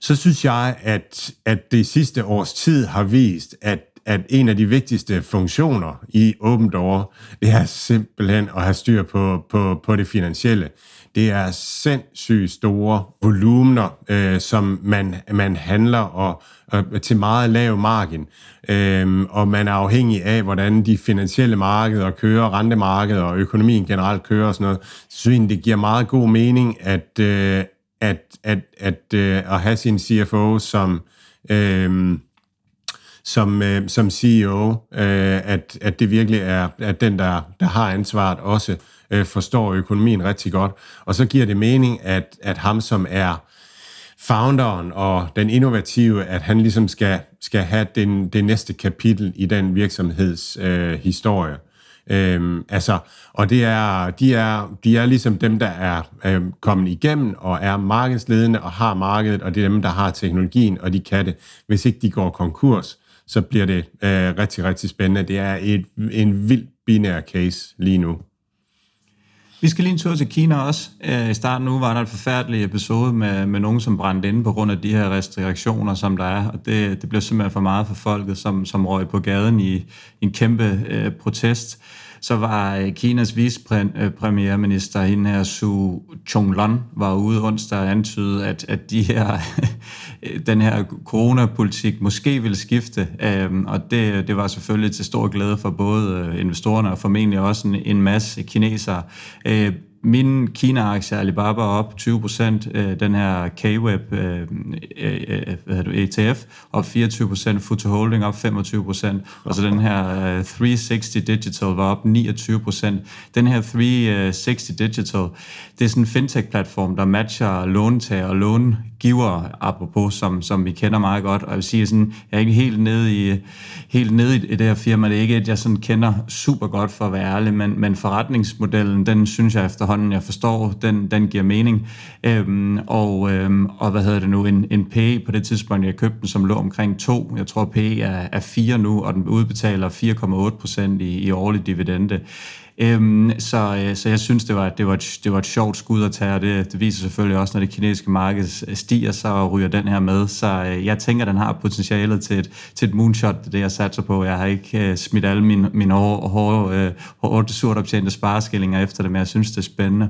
Så synes jeg, at, at det sidste års tid har vist, at at en af de vigtigste funktioner i Open Door, det er simpelthen at have styr på, på, på det finansielle. Det er sindssygt store volumener, øh, som man, man handler og, og til meget lav margin. Øhm, og man er afhængig af, hvordan de finansielle markeder kører, rentemarkedet og økonomien generelt kører og sådan noget. Så det giver meget god mening at, øh, at, at, at, øh, at have sin CFO som... Øh, som, øh, som CEO, øh, at, at det virkelig er at den, der, der har ansvaret, også øh, forstår økonomien rigtig godt. Og så giver det mening, at, at ham, som er founderen og den innovative, at han ligesom skal, skal have den, det næste kapitel i den virksomheds øh, historie. Øhm, altså, og det er, de, er, de er ligesom dem, der er øhm, kommet igennem og er markedsledende og har markedet, og det er dem, der har teknologien, og de kan det. Hvis ikke de går konkurs, så bliver det øh, rigtig, rigtig spændende. Det er et, en vild binær case lige nu. Vi skal lige en tur til Kina også. Øh, I starten nu var der en forfærdelig episode med, med nogen, som brændte inde på grund af de her restriktioner, som der er. Og det, det blev simpelthen for meget for folket, som, som røg på gaden i, i en kæmpe øh, protest så var øh, Kinas vicepremierminister, øh, hende her Su Chonglun, var ude onsdag og antyde, at, at de her, den her coronapolitik måske ville skifte, øhm, og det, det var selvfølgelig til stor glæde for både øh, investorerne og formentlig også en, en masse kinesere. Min Kina-aktie Alibaba op 20 procent, øh, den her K-Web øh, øh, øh hvad du, ETF op 24 procent, Futu Holding op 25 procent, og så den her øh, 360 Digital var op 29 procent. Den her 360 Digital, det er sådan en fintech-platform, der matcher låntager og långiver, apropos, som, som vi kender meget godt, og jeg vil sige sådan, jeg er ikke helt nede i, helt nede i det her firma, det er ikke et, jeg sådan kender super godt for at være ærlig, men, men forretningsmodellen, den synes jeg efter efterhånden, jeg forstår, den, den giver mening. Øhm, og, øhm, og hvad hedder det nu, en, en PE på det tidspunkt, jeg købte den, som lå omkring 2. Jeg tror, PE er, er 4 nu, og den udbetaler 4,8 procent i, i årlig dividende. Øhm, så, øh, så jeg synes, det var, det, var et, det var et sjovt skud at tage, og det, det viser selvfølgelig også, når det kinesiske marked øh, stiger, så ryger den her med. Så øh, jeg tænker, den har potentialet til et, til et moonshot, det jeg satser på. Jeg har ikke øh, smidt alle mine, mine hårde, hårde, øh, hårde surt optjente spareskillinger efter det, men jeg synes, det er spændende.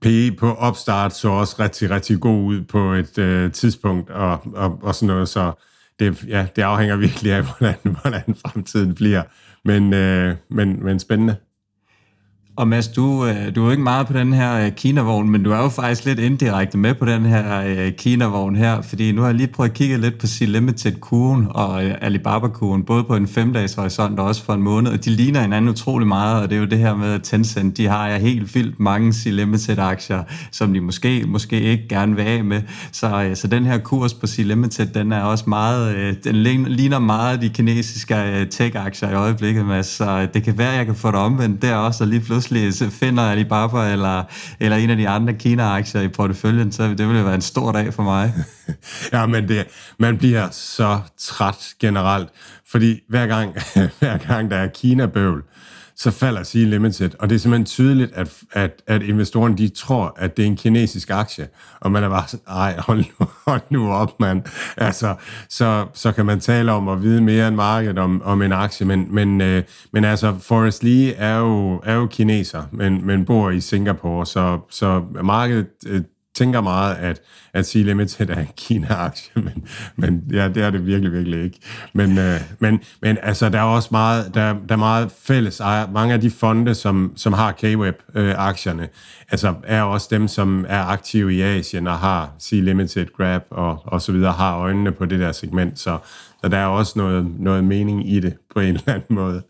PE på opstart så også rigtig, rigtig god ud på et øh, tidspunkt, og, og, og sådan noget, så det, ja, det afhænger virkelig af, hvordan, hvordan fremtiden bliver. Men, øh, men, men spændende. Og Mads, du, øh, du er jo ikke meget på den her øh, Kina-vogn, men du er jo faktisk lidt indirekte med på den her øh, Kina-vogn her, fordi nu har jeg lige prøvet at kigge lidt på C-Limited-kurven og Alibaba-kurven, både på en femdages horisont og også for en måned, og de ligner hinanden utrolig meget, og det er jo det her med, at Tencent, de har jeg helt vildt mange C-Limited-aktier, som de måske, måske ikke gerne vil af med. Så, så den her kurs på C-Limited, den er også meget, den ligner meget de kinesiske tech-aktier i øjeblikket, Mads, så det kan være, at jeg kan få det omvendt der også, og lige pludselig pludselig finder Alibaba eller, eller en af de andre Kina-aktier i porteføljen, så det ville være en stor dag for mig. ja, men det, man bliver så træt generelt, fordi hver gang, hver gang der er Kina-bøvl, så falder sige Limited. Og det er simpelthen tydeligt, at, at, at investorerne de tror, at det er en kinesisk aktie. Og man er bare sådan, ej, hold nu, hold nu op, mand. Altså, så, så kan man tale om at vide mere end markedet om, om en aktie. Men, men, øh, men altså, Forrest Lee er jo, er jo kineser, men, men bor i Singapore. Så, så markedet øh, tænker meget, at, at Sea Limited er en Kina-aktie, men, men ja, det er det virkelig, virkelig ikke. Men, øh, men, men altså, der er også meget, der, der er meget fælles ejer. Mange af de fonde, som, som har K-Web-aktierne, øh, altså er også dem, som er aktive i Asien og har Sea Limited, Grab og, og så videre, har øjnene på det der segment. Så, så der er også noget, noget mening i det på en eller anden måde.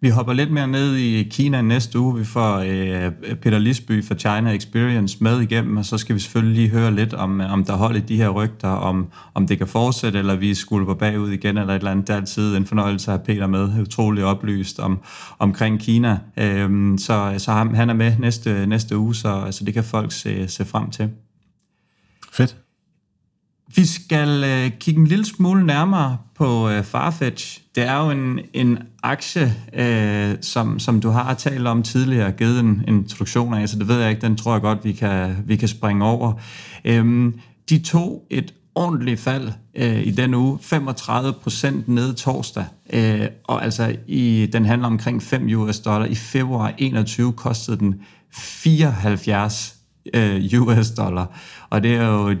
Vi hopper lidt mere ned i Kina næste uge. Vi får øh, Peter Lisby fra China Experience med igennem, og så skal vi selvfølgelig lige høre lidt om, om der holder de her rygter, om, om det kan fortsætte, eller vi skulle på bagud igen, eller et eller andet. Det er altid en fornøjelse at have Peter med, utrolig oplyst om, omkring Kina. Øhm, så så han, han er med næste, næste uge, så altså, det kan folk se, se frem til. Fedt. Vi skal øh, kigge en lille smule nærmere på øh, Farfetch. Det er jo en, en aktie, øh, som, som du har talt om tidligere, givet en introduktion af, så det ved jeg ikke, den tror jeg godt, vi kan, vi kan springe over. Øhm, de tog et ordentligt fald øh, i den uge, 35 procent ned torsdag, øh, og altså i, den handler omkring 5 US dollar. I februar 21 kostede den 74 øh, US dollar, og det er jo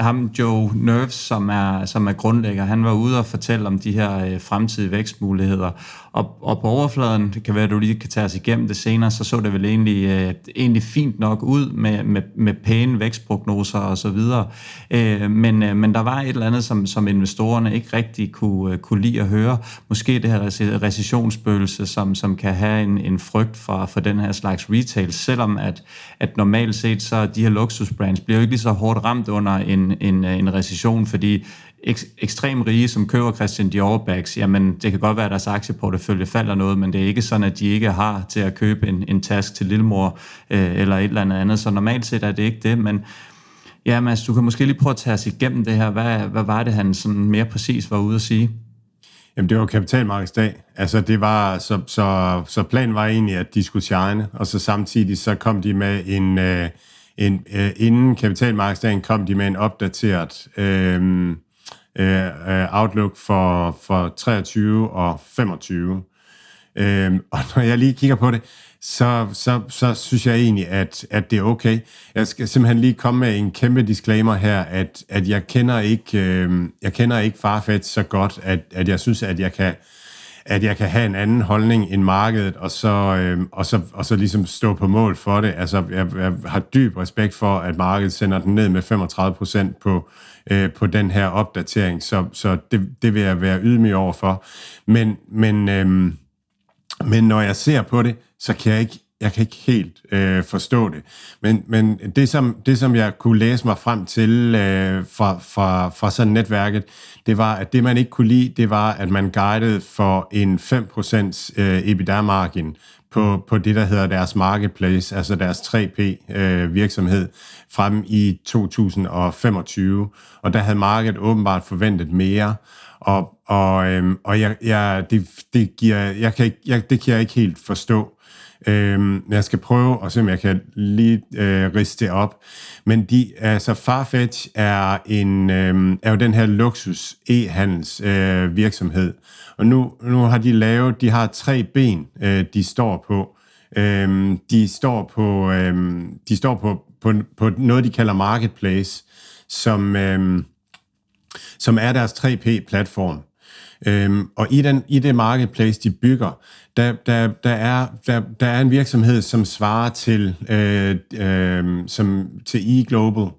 ham Joe Nerves, som er, som er grundlægger, han var ude og fortælle om de her øh, fremtidige vækstmuligheder. Og, og på overfladen, det kan være, at du lige kan tage os igennem det senere, så så det vel egentlig, øh, egentlig fint nok ud med, med, med pæne vækstprognoser og så videre. Øh, men, øh, men der var et eller andet, som, som investorerne ikke rigtig kunne, øh, kunne lide at høre. Måske det her recessionsspøgelse, som, som kan have en, en frygt for, for den her slags retail, selvom at, at normalt set, så de her luksusbrands bliver jo ikke lige så hårdt ramt under en, en, øh, en recession, fordi ek, ekstrem rige, som køber Christian Dior bags, jamen det kan godt være, at deres aktieportefølje falder noget, men det er ikke sådan, at de ikke har til at købe en, en task til lillemor øh, eller et eller andet andet. Så normalt set er det ikke det, men ja, Mads, du kan måske lige prøve at tage os igennem det her. Hvad, hvad var det, han sådan mere præcis var ude at sige? Jamen, det var kapitalmarkedsdag. Altså, det var, så, så, så planen var egentlig, at de skulle shine, og så samtidig så kom de med en, øh, en øh, inden kapitalmarkedsdagen kom de med en opdateret øh, øh, outlook for, for 23 og 25. Øh, og når jeg lige kigger på det, så, så, så synes jeg egentlig, at, at det er okay. Jeg skal simpelthen lige komme med en kæmpe disclaimer her, at, at jeg kender ikke, øh, jeg kender ikke Farfetch så godt, at, at jeg synes, at jeg kan at jeg kan have en anden holdning end markedet, og så, øh, og så, og så ligesom stå på mål for det. Altså, jeg, jeg har dyb respekt for, at markedet sender den ned med 35 procent på, øh, på den her opdatering, så, så det, det vil jeg være ydmyg over for. Men, men, øh, men når jeg ser på det, så kan jeg ikke jeg kan ikke helt øh, forstå det. Men, men det, som, det, som jeg kunne læse mig frem til øh, fra, fra, fra sådan netværket, det var, at det, man ikke kunne lide, det var, at man guidede for en 5% øh, EBITDA-margin på, på det, der hedder deres marketplace, altså deres 3P-virksomhed, øh, frem i 2025. Og der havde markedet åbenbart forventet mere. Og, og, øh, og jeg, jeg, det, det, giver, jeg kan ikke, jeg, det kan jeg ikke helt forstå. Øhm, jeg skal prøve at se, om jeg kan lige øh, riste det op. Men de, altså Farfetch er, en, øh, er jo den her luksus e-handels øh, virksomhed. Og nu, nu har de lavet, de har tre ben, øh, de står på. Øhm, de står på, øhm, de står på, på, på noget, de kalder Marketplace, som, øhm, som er deres 3P-platform. Øhm, og i, den, i det marketplace, de bygger, der, der, der, er, der, der er en virksomhed, som svarer til, øh, øh, som, til e-Global,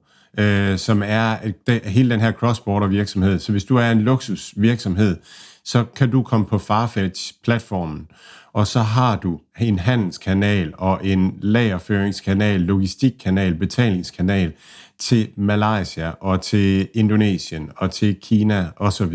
øh, som er der, hele den her cross-border virksomhed. Så hvis du er en luksusvirksomhed, så kan du komme på Farfetch-platformen, og så har du en handelskanal og en lagerføringskanal, logistikkanal, betalingskanal til Malaysia og til Indonesien og til Kina osv.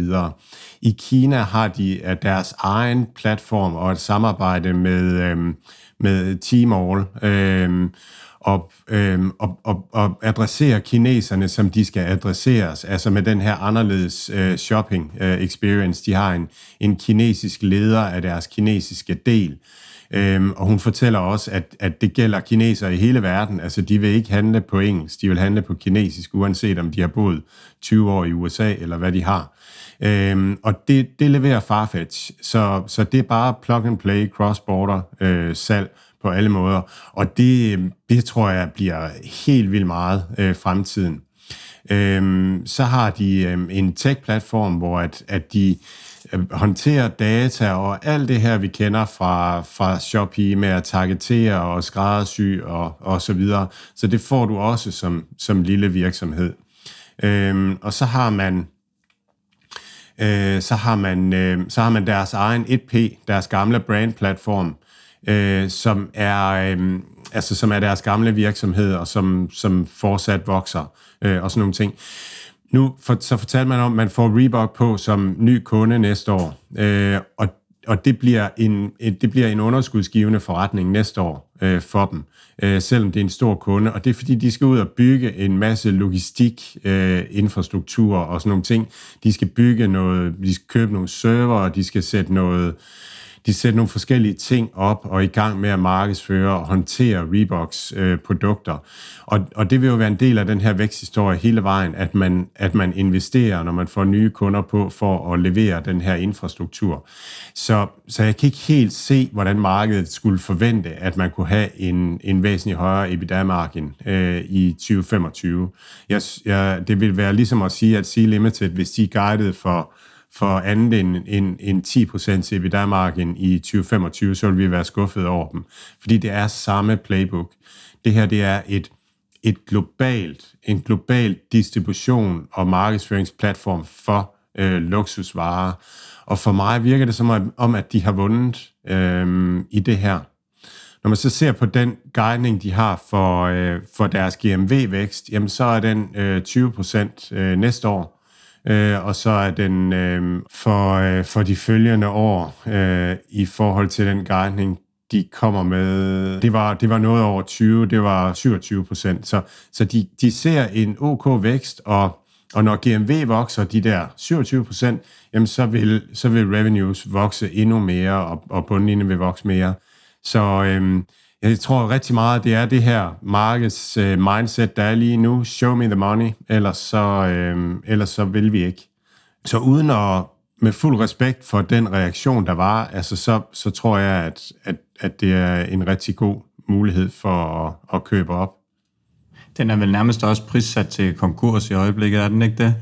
I Kina har de øh, deres egen platform og et samarbejde med, øhm, med Tmall, øhm, og, øhm, og, og, og adressere kineserne, som de skal adresseres, altså med den her anderledes øh, shopping øh, experience. De har en, en kinesisk leder af deres kinesiske del, øhm, og hun fortæller også, at, at det gælder kinesere i hele verden. Altså, de vil ikke handle på engelsk, de vil handle på kinesisk, uanset om de har boet 20 år i USA, eller hvad de har. Øhm, og det, det leverer Farfetch, så, så det er bare plug and play, cross-border øh, salg, på alle måder. Og det, det tror jeg bliver helt vildt meget øh, fremtiden. Øhm, så har de øh, en tech-platform, hvor at, at de håndtere data og alt det her, vi kender fra, fra Shopee med at targetere og skræddersy og, og så videre. Så det får du også som, som lille virksomhed. Øhm, og så har man øh, så har man øh, så har man deres egen 1P, deres gamle brandplatform, øh, som er øh, altså som er deres gamle virksomhed og som som fortsat vokser øh, og sådan nogle ting. Nu for, så fortalte man om, at man får Reebok på som ny kunde næste år, øh, og og det bliver en det bliver en underskudsgivende forretning næste år øh, for dem, øh, selvom det er en stor kunde, og det er fordi de skal ud og bygge en masse logistik øh, infrastruktur og sådan nogle ting. De skal bygge noget, de skal købe nogle server, de skal sætte noget de sætter nogle forskellige ting op og er i gang med at markedsføre og håndtere Reeboks øh, produkter. Og, og det vil jo være en del af den her væksthistorie hele vejen, at man, at man investerer, når man får nye kunder på, for at levere den her infrastruktur. Så, så jeg kan ikke helt se, hvordan markedet skulle forvente, at man kunne have en, en væsentlig højere EBITDA-margin øh, i 2025. Jeg, jeg, det vil være ligesom at sige, at Sea Limited, hvis de er guidet for for andet end, end, end 10% EBITDA-margin i 2025, så vil vi være skuffet over dem. Fordi det er samme playbook. Det her det er et, et globalt, en global distribution og markedsføringsplatform for øh, luksusvarer. Og for mig virker det som om, at de har vundet øh, i det her. Når man så ser på den guidning, de har for, øh, for deres GMV-vækst, jamen så er den øh, 20% øh, næste år øh, og så er den øh, for, øh, for de følgende år øh, i forhold til den guidning, de kommer med, det var, det var noget over 20, det var 27 procent. Så, så de, de ser en OK vækst, og, og når GMV vokser de der 27 procent, jamen så vil, så vil revenues vokse endnu mere, og, og bundlinjen vil vokse mere. Så øhm, jeg tror rigtig meget, det er det her markeds øh, mindset, der er lige nu. Show me the money, ellers så, øh, ellers så vil vi ikke. Så uden at, med fuld respekt for den reaktion, der var, altså så, så tror jeg, at, at, at det er en rigtig god mulighed for at, at købe op. Den er vel nærmest også prissat til konkurs i øjeblikket, er den ikke det?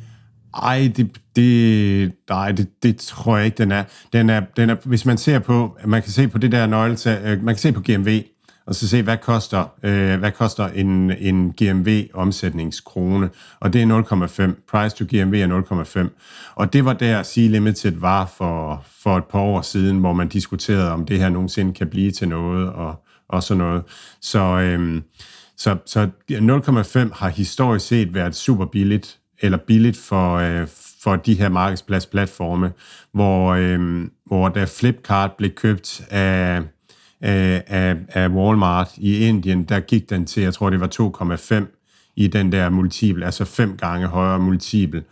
Ej, det, det, nej, det, det tror jeg ikke, den er. Den er, den er. Hvis man ser på, man kan se på det der nøgletal, øh, man kan se på GMV, og så se, hvad koster, øh, hvad koster en, en GMV-omsætningskrone, og det er 0,5. Price to GMV er 0,5. Og det var der C-Limited var for, for et par år siden, hvor man diskuterede, om det her nogensinde kan blive til noget, og, og sådan noget. Så, øh, så, så 0,5 har historisk set været super billigt, eller billigt for, øh, for de her markedspladsplatforme, hvor, øh, hvor da Flipkart blev købt af Øh, af, af Walmart i Indien, der gik den til, jeg tror det var 2,5 i den der multiple, altså fem gange højere multiple.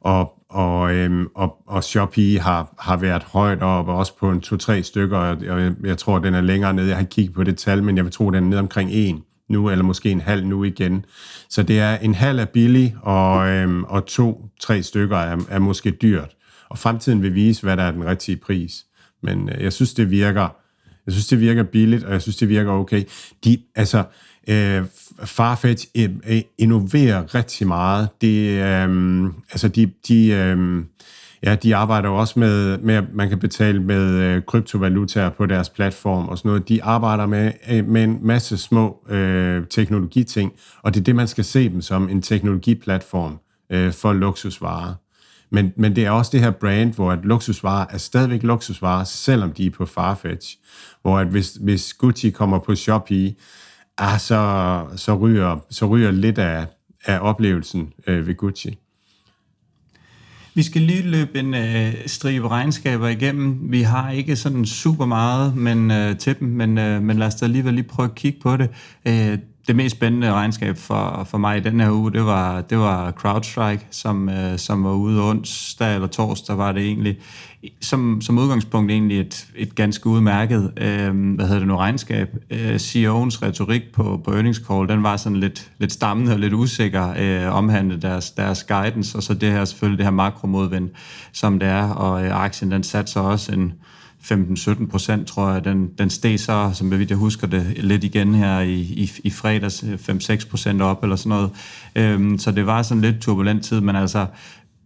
Og, og, øhm, og, og Shopee har, har været højt op, og også på en to-tre stykker, og jeg, jeg tror, den er længere nede. Jeg har ikke kigget på det tal, men jeg vil tro, den er nede omkring en nu, eller måske en halv nu igen. Så det er en halv er billig, og, øhm, og to-tre stykker er, er måske dyrt. Og fremtiden vil vise, hvad der er den rigtige pris. Men øh, jeg synes, det virker jeg synes, det virker billigt, og jeg synes, det virker okay. De, altså, øh, Farfetch øh, øh innoverer rigtig meget. De, øh, altså, de, de, øh, ja, de arbejder jo også med, med, at man kan betale med øh, kryptovalutaer på deres platform og sådan noget. De arbejder med, øh, med en masse små øh, teknologiting, og det er det, man skal se dem som, en teknologiplatform øh, for luksusvarer. Men, men det er også det her brand, hvor at luksusvarer er stadigvæk luksusvarer, selvom de er på Farfetch. Hvor at hvis, hvis Gucci kommer på Shopee, ah, så, så, ryger, så ryger lidt af, af oplevelsen øh, ved Gucci. Vi skal lige løbe en øh, stribe regnskaber igennem. Vi har ikke sådan super meget men, øh, til dem, men, øh, men lad os da alligevel lige prøve at kigge på det. Øh, det mest spændende regnskab for, for mig i den her uge, det var, det var CrowdStrike, som, øh, som var ude onsdag eller torsdag, var det egentlig. Som, som udgangspunkt egentlig et, et ganske udmærket, øh, hvad hedder det nu, regnskab. Øh, CEO'ens retorik på, på earnings call, den var sådan lidt, lidt stammende og lidt usikker, øh, omhandlet deres, deres guidance, og så det her selvfølgelig det her makromodvind, som det er, og øh, aktien den satte sig også en 15-17 procent, tror jeg. Den, den steg så, som jeg, jeg husker det, lidt igen her i, i, i fredags, 5-6 procent op eller sådan noget. Øhm, så det var sådan lidt turbulent tid, men altså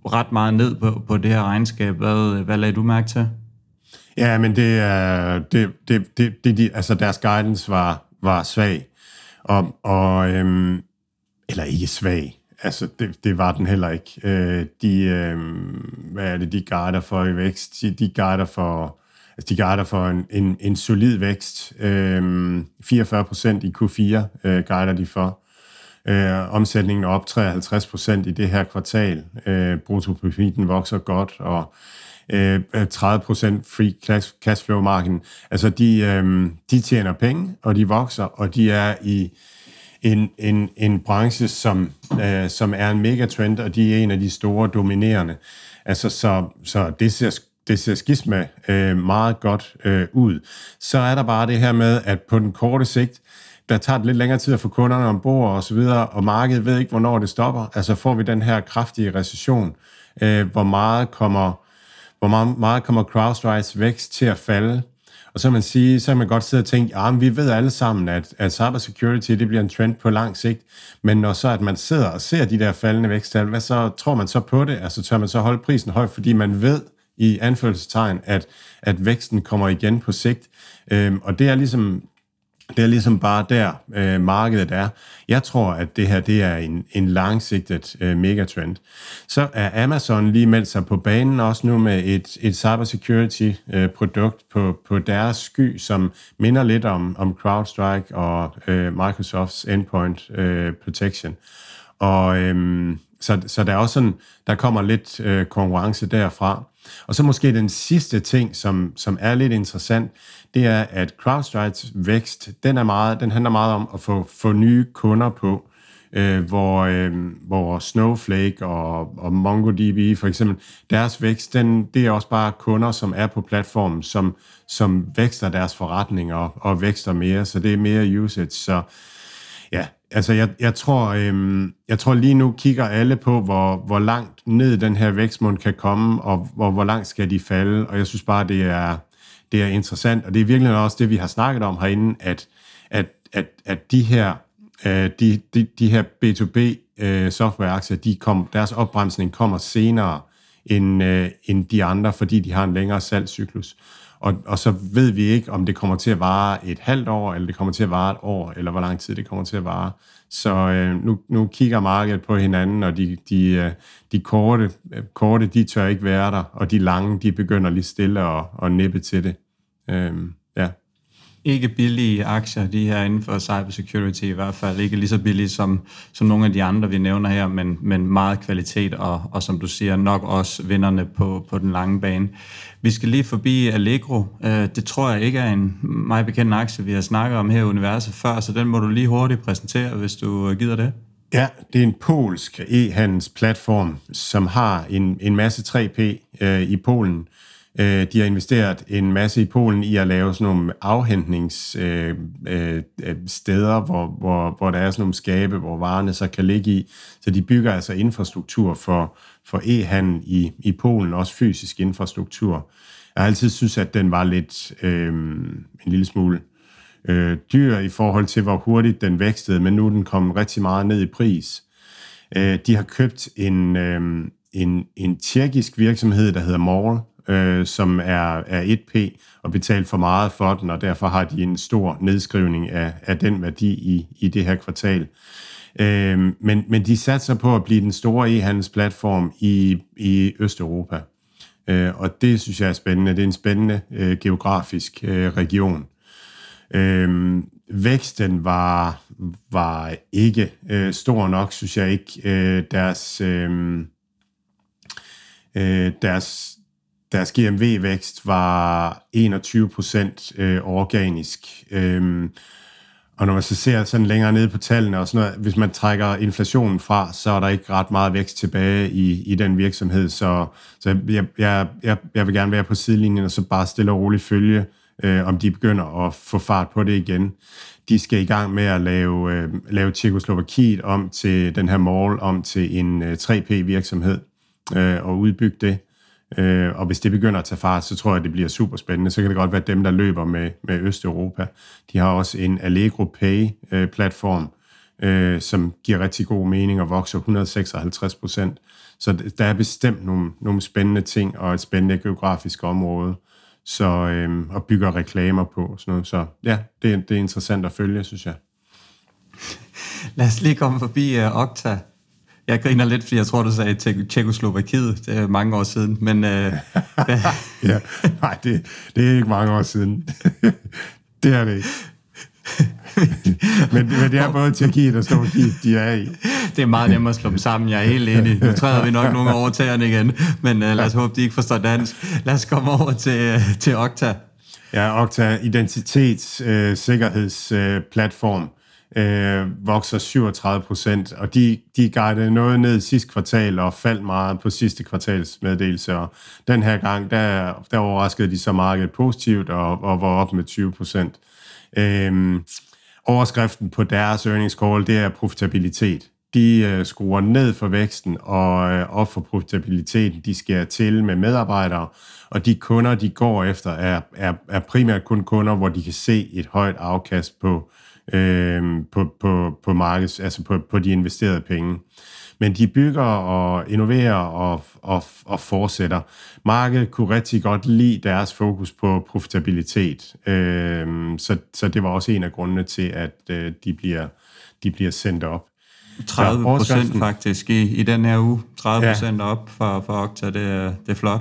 ret meget ned på, på det her regnskab. Hvad, hvad lagde du mærke til? Ja, men det er, det, det, det, det, de, altså deres guidance var, var svag. Og, og øhm, eller ikke svag. Altså, det, det var den heller ikke. Øh, de, øh, hvad er det, de guider for i vækst? De, de guider for Altså, de guider for en, en, en solid vækst. Øhm, 44 procent i Q4 øh, guider de for. Øh, omsætningen er op 53 procent i det her kvartal. Øh, bruttoprofiten vokser godt, og øh, 30 procent free cash, cash flow margin. Altså, de, øh, de tjener penge, og de vokser, og de er i en, en, en branche, som, øh, som er en megatrend, og de er en af de store dominerende. Altså, så, så det ser det ser skisma øh, meget godt øh, ud. Så er der bare det her med, at på den korte sigt, der tager det lidt længere tid at få kunderne ombord og så videre, og markedet ved ikke, hvornår det stopper. Altså får vi den her kraftige recession, øh, hvor meget kommer, hvor meget, meget kommer CrowdStrikes vækst til at falde. Og så kan man sige, så kan man godt sidde og tænke, ja, men vi ved alle sammen, at, at cybersecurity, det bliver en trend på lang sigt. Men når så, at man sidder og ser de der faldende væksttal, hvad så tror man så på det? Altså tør man så holde prisen høj, fordi man ved, i anførselstegn, at, at væksten kommer igen på sigt. Øhm, og det er ligesom det er ligesom bare der, øh, markedet er. Jeg tror, at det her det er en, en langsigtet øh, megatrend. Så er Amazon lige meldt sig på banen også nu med et, et cybersecurity-produkt øh, på, på deres sky, som minder lidt om, om CrowdStrike og øh, Microsofts Endpoint øh, Protection. Og øh, så, så der er også sådan, der kommer lidt øh, konkurrence derfra. Og så måske den sidste ting, som, som er lidt interessant, det er, at CrowdStrikes vækst, den, er meget, den handler meget om at få, få nye kunder på, øh, hvor, øh, hvor Snowflake og, og MongoDB for eksempel, deres vækst, den, det er også bare kunder, som er på platformen, som, som vækster deres forretninger og, og vækster mere, så det er mere usage. Så ja, Altså, jeg, jeg, tror, øhm, jeg tror lige nu kigger alle på, hvor, hvor langt ned den her vækstmund kan komme, og hvor, hvor langt skal de falde, og jeg synes bare, det er, det er interessant, og det er virkelig også det, vi har snakket om herinde, at, at, at, at de her, øh, de, de, de her B2B øh, softwareaktier, de kom, deres opbremsning kommer senere end, øh, end de andre, fordi de har en længere salgscyklus. Og, og så ved vi ikke, om det kommer til at vare et halvt år, eller det kommer til at vare et år, eller hvor lang tid det kommer til at vare. Så øh, nu, nu kigger markedet på hinanden, og de, de, øh, de korte, øh, korte, de tør ikke være der, og de lange, de begynder lige stille at, at nippe til det. Øh, ikke billige aktier, de her inden for cybersecurity i hvert fald. Ikke lige så billige som, som nogle af de andre, vi nævner her, men, men meget kvalitet, og, og som du siger, nok også vinderne på, på den lange bane. Vi skal lige forbi Allegro. Øh, det tror jeg ikke er en meget bekendt aktie, vi har snakket om her i universet før, så den må du lige hurtigt præsentere, hvis du gider det. Ja, det er en polsk e-handelsplatform, som har en, en masse 3P øh, i Polen, Øh, de har investeret en masse i Polen i at lave sådan nogle afhentningssteder, øh, øh, hvor, hvor, hvor der er sådan nogle skabe, hvor varerne så kan ligge i. Så de bygger altså infrastruktur for, for e-handel i, i Polen, også fysisk infrastruktur. Jeg har altid synes, at den var lidt øh, en lille smule øh, dyr i forhold til, hvor hurtigt den vækstede, men nu er den kommet rigtig meget ned i pris. Øh, de har købt en, øh, en, en tjekkisk virksomhed, der hedder Mall, øh, som er, er 1P, og betalt for meget for den, og derfor har de en stor nedskrivning af, af den værdi i, i det her kvartal. Øh, men, men de satser på at blive den store e-handelsplatform i, i Østeuropa. Øh, og det synes jeg er spændende. Det er en spændende øh, geografisk øh, region. Øh, væksten var, var ikke øh, stor nok, synes jeg ikke. Øh, deres, øh, øh, deres, deres GMV-vækst var 21 procent øh, organisk. Øhm, og når man så ser sådan længere nede på tallene og sådan noget, hvis man trækker inflationen fra, så er der ikke ret meget vækst tilbage i, i den virksomhed. Så, så jeg, jeg, jeg, jeg vil gerne være på sidelinjen og så bare stille og roligt følge, øh, om de begynder at få fart på det igen. De skal i gang med at lave, øh, lave Tjekoslovakiet om til den her mall, om til en øh, 3P-virksomhed øh, og udbygge det. Øh, og hvis det begynder at tage fart, så tror jeg, det bliver super spændende. Så kan det godt være dem, der løber med, med Østeuropa. De har også en Allegro Pay-platform, øh, øh, som giver rigtig god mening og vokser 156 procent. Så der er bestemt nogle, nogle spændende ting og et spændende geografisk område så, øh, og bygger reklamer på. Sådan noget. Så ja, det, det er interessant at følge, synes jeg. Lad os lige komme forbi uh, Okta. Jeg griner lidt, fordi jeg tror, du sagde Tjekoslovakiet. Det er mange år siden, men... Uh, ja, nej, det, det er ikke mange år siden. det er det ikke. men, men det er både Tjekkiet og Slovakiet, de er i. Det er meget nemmere at slå dem sammen, jeg er helt enig. Nu træder vi nok nogle over tæerne igen, men uh, lad os håbe, de ikke forstår dansk. Lad os komme over til, uh, til Okta. Ja, Okta, identitets, uh, sikkerhedsplatform øh, vokser 37 procent, og de, de guidede noget ned sidste kvartal og faldt meget på sidste kvartals meddelelse, og den her gang, der, der overraskede de så markedet positivt og, og var op med 20 procent. Øh, overskriften på deres earnings call, det er profitabilitet. De øh, skruer ned for væksten og øh, op for profitabiliteten. De skærer til med medarbejdere, og de kunder, de går efter, er, er, er primært kun kunder, hvor de kan se et højt afkast på øh, på, på, på markeds, altså på, på de investerede penge. Men de bygger og innoverer og, og, og fortsætter. Markedet kunne rigtig godt lide deres fokus på profitabilitet. Øh, så, så det var også en af grundene til, at øh, de, bliver, de bliver sendt op. 30 procent faktisk i, i den her uge. 30 procent ja. op for, for Okta, det er, det er flot.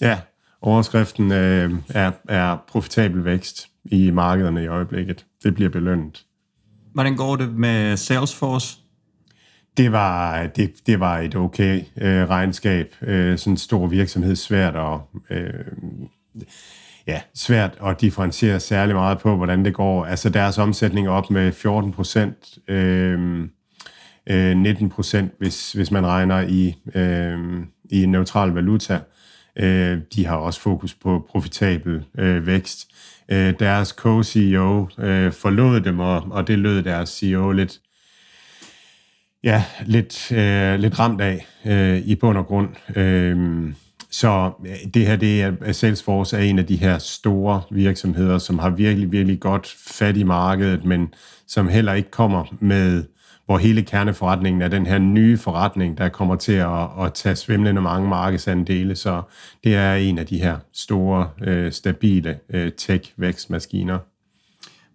Ja, overskriften øh, er, er profitabel vækst i markederne i øjeblikket. Det bliver belønnet. Hvordan går det med Salesforce? Det var, det, det var et okay øh, regnskab. Øh, sådan en stor virksomhed, svært at, øh, ja, svært at differentiere særlig meget på, hvordan det går. Altså deres omsætning er op med 14 procent, øh, øh, 19 procent, hvis, hvis man regner i, øh, i neutral valuta. Øh, de har også fokus på profitabel øh, vækst øh, deres co-CEO øh, forlod dem, og, og det lød deres CEO lidt, ja, lidt, øh, lidt ramt af øh, i bund og grund. Øh, så øh, det her, det er, Salesforce er en af de her store virksomheder, som har virkelig, virkelig godt fat i markedet, men som heller ikke kommer med hvor hele kerneforretningen er den her nye forretning, der kommer til at, at tage svimlende mange markedsandele. Så det er en af de her store, øh, stabile øh, tech-vækstmaskiner.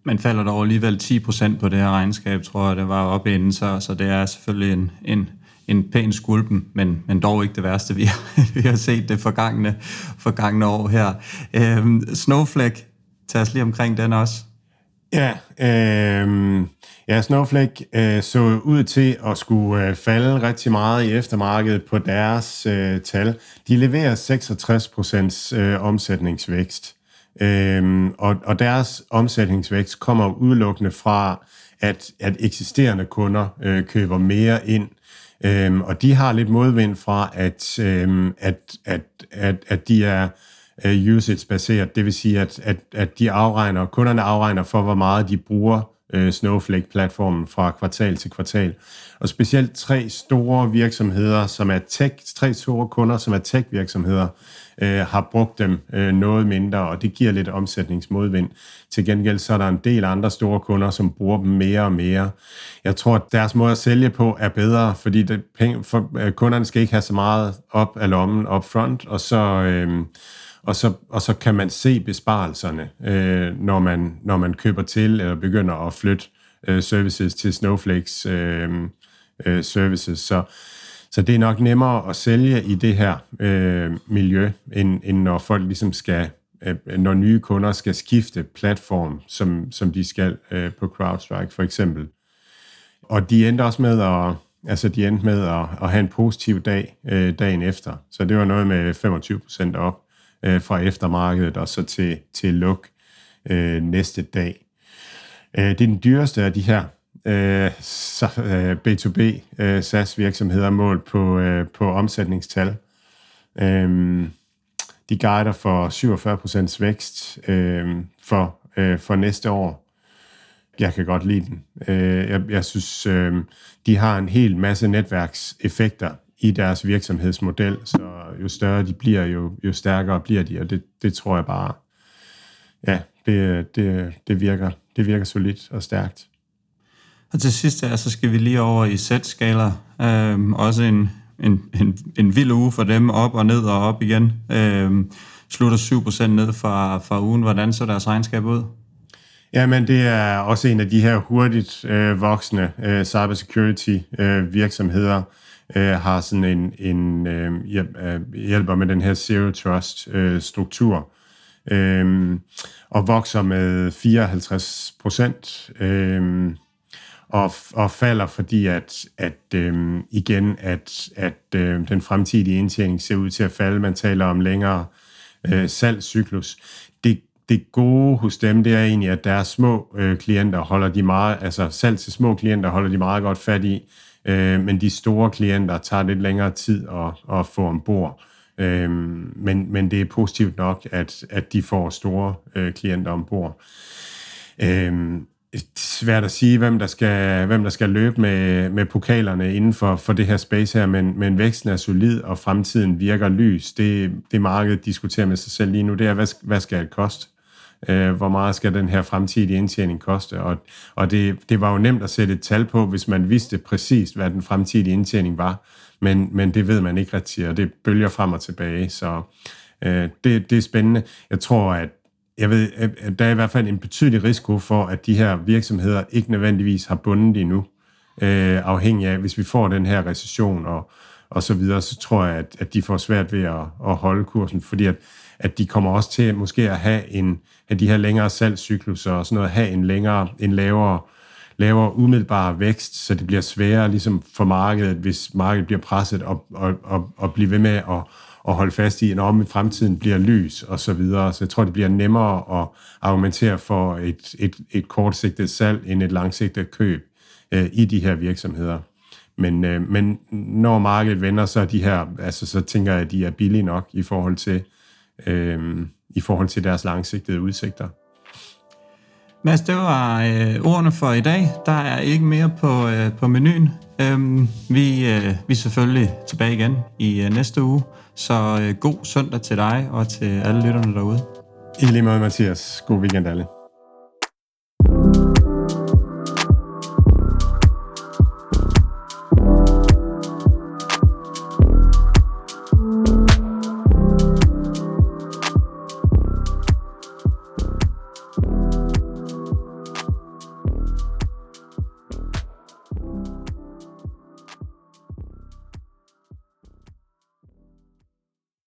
Man falder dog alligevel 10% på det her regnskab, tror jeg, det var oppe inden, så, så det er selvfølgelig en, en, en pæn skulpen, men, men dog ikke det værste, vi har, vi har set det forgangne, forgangne år her. Øhm, Snowflake, tag os lige omkring den også. Ja, øh, ja Snowflake øh, så ud til at skulle øh, falde rigtig meget i eftermarkedet på deres øh, tal. De leverer 66 procents øh, omsætningsvækst, øh, og, og deres omsætningsvækst kommer udelukkende fra, at, at eksisterende kunder øh, køber mere ind. Øh, og de har lidt modvind fra, at, øh, at, at, at, at de er uh, usage-baseret. Det vil sige, at, at, at de afregner, kunderne afregner for, hvor meget de bruger øh, Snowflake-platformen fra kvartal til kvartal. Og specielt tre store virksomheder, som er tech, tre store kunder, som er tech-virksomheder, øh, har brugt dem øh, noget mindre, og det giver lidt omsætningsmodvind. Til gengæld så er der en del andre store kunder, som bruger dem mere og mere. Jeg tror, at deres måde at sælge på er bedre, fordi det, penge, for, øh, kunderne skal ikke have så meget op af lommen up front, og så... Øh, og så, og så kan man se besparelserne, øh, når, man, når man køber til eller begynder at flytte øh, services til Snowflakes øh, øh, services. Så, så det er nok nemmere at sælge i det her øh, miljø, end, end når folk ligesom skal, øh, når nye kunder skal skifte platform, som, som de skal øh, på CrowdStrike for eksempel. Og de endte også med at, altså de endte med at, at have en positiv dag øh, dagen efter. Så det var noget med 25 procent op øh, fra eftermarkedet og så til, til luk øh, næste dag. Øh, det er den dyreste af de her øh, B2B øh, øh SaaS-virksomheder målt på, øh, på omsætningstal. Øh, de guider for 47% vækst øh, for, øh, for næste år. Jeg kan godt lide den. Øh, jeg, jeg synes, øh, de har en hel masse netværkseffekter i deres virksomhedsmodel, så jo større de bliver, jo, jo stærkere bliver de, og det, det tror jeg bare, ja, det, det, det, virker, det virker solidt og stærkt. Og til sidst her, så skal vi lige over i Z-skala. Øhm, også en, en, en, en vild uge for dem, op og ned og op igen. Øhm, slutter 7% ned fra, fra ugen. Hvordan så deres regnskab ud? Jamen, det er også en af de her hurtigt øh, voksende øh, cybersecurity øh, virksomheder, øh, har sådan en, en øh, øh, hjælper med den her zero trust øh, struktur, øh, og vokser med 54 procent. Øh, og, og falder, fordi at, at øh, igen, at, at øh, den fremtidige indtjening ser ud til at falde. Man taler om længere øh, salgscyklus. Det, det gode hos dem, det er egentlig, at deres små øh, klienter holder de meget, altså salg til små klienter holder de meget godt fat i, øh, men de store klienter tager lidt længere tid at, at få ombord. Øh, men, men det er positivt nok, at, at de får store øh, klienter ombord. Øh, svært at sige, hvem der skal, hvem der skal løbe med, med pokalerne inden for, for det her space her, men, men væksten er solid, og fremtiden virker lys. Det, det markedet diskuterer med sig selv lige nu, det er, hvad, hvad skal det koste? Øh, hvor meget skal den her fremtidige indtjening koste? Og, og det, det var jo nemt at sætte et tal på, hvis man vidste præcist, hvad den fremtidige indtjening var, men, men det ved man ikke rigtig, og det bølger frem og tilbage, så øh, det, det er spændende. Jeg tror, at jeg ved, at der er i hvert fald en betydelig risiko for, at de her virksomheder ikke nødvendigvis har bundet endnu, øh, afhængig af, hvis vi får den her recession og, og så videre, så tror jeg, at, at de får svært ved at, at holde kursen, fordi at, at de kommer også til måske at have en at de her længere salgscykluser og sådan noget, have en længere, en lavere, lavere umiddelbar vækst, så det bliver sværere ligesom for markedet, hvis markedet bliver presset og, og, og, og blive ved med at at holde fast i, at om i fremtiden bliver lys og så videre. Så jeg tror, det bliver nemmere at argumentere for et, et, et kortsigtet salg end et langsigtet køb øh, i de her virksomheder. Men, øh, men når markedet vender, så er de her, altså så tænker jeg, at de er billige nok i forhold til, øh, i forhold til deres langsigtede udsigter. Mads, det var øh, ordene for i dag. Der er ikke mere på, øh, på menuen. Øhm, vi, øh, vi er selvfølgelig tilbage igen i øh, næste uge, så øh, god søndag til dig og til alle lytterne derude. I lige måde, Mathias. God weekend alle.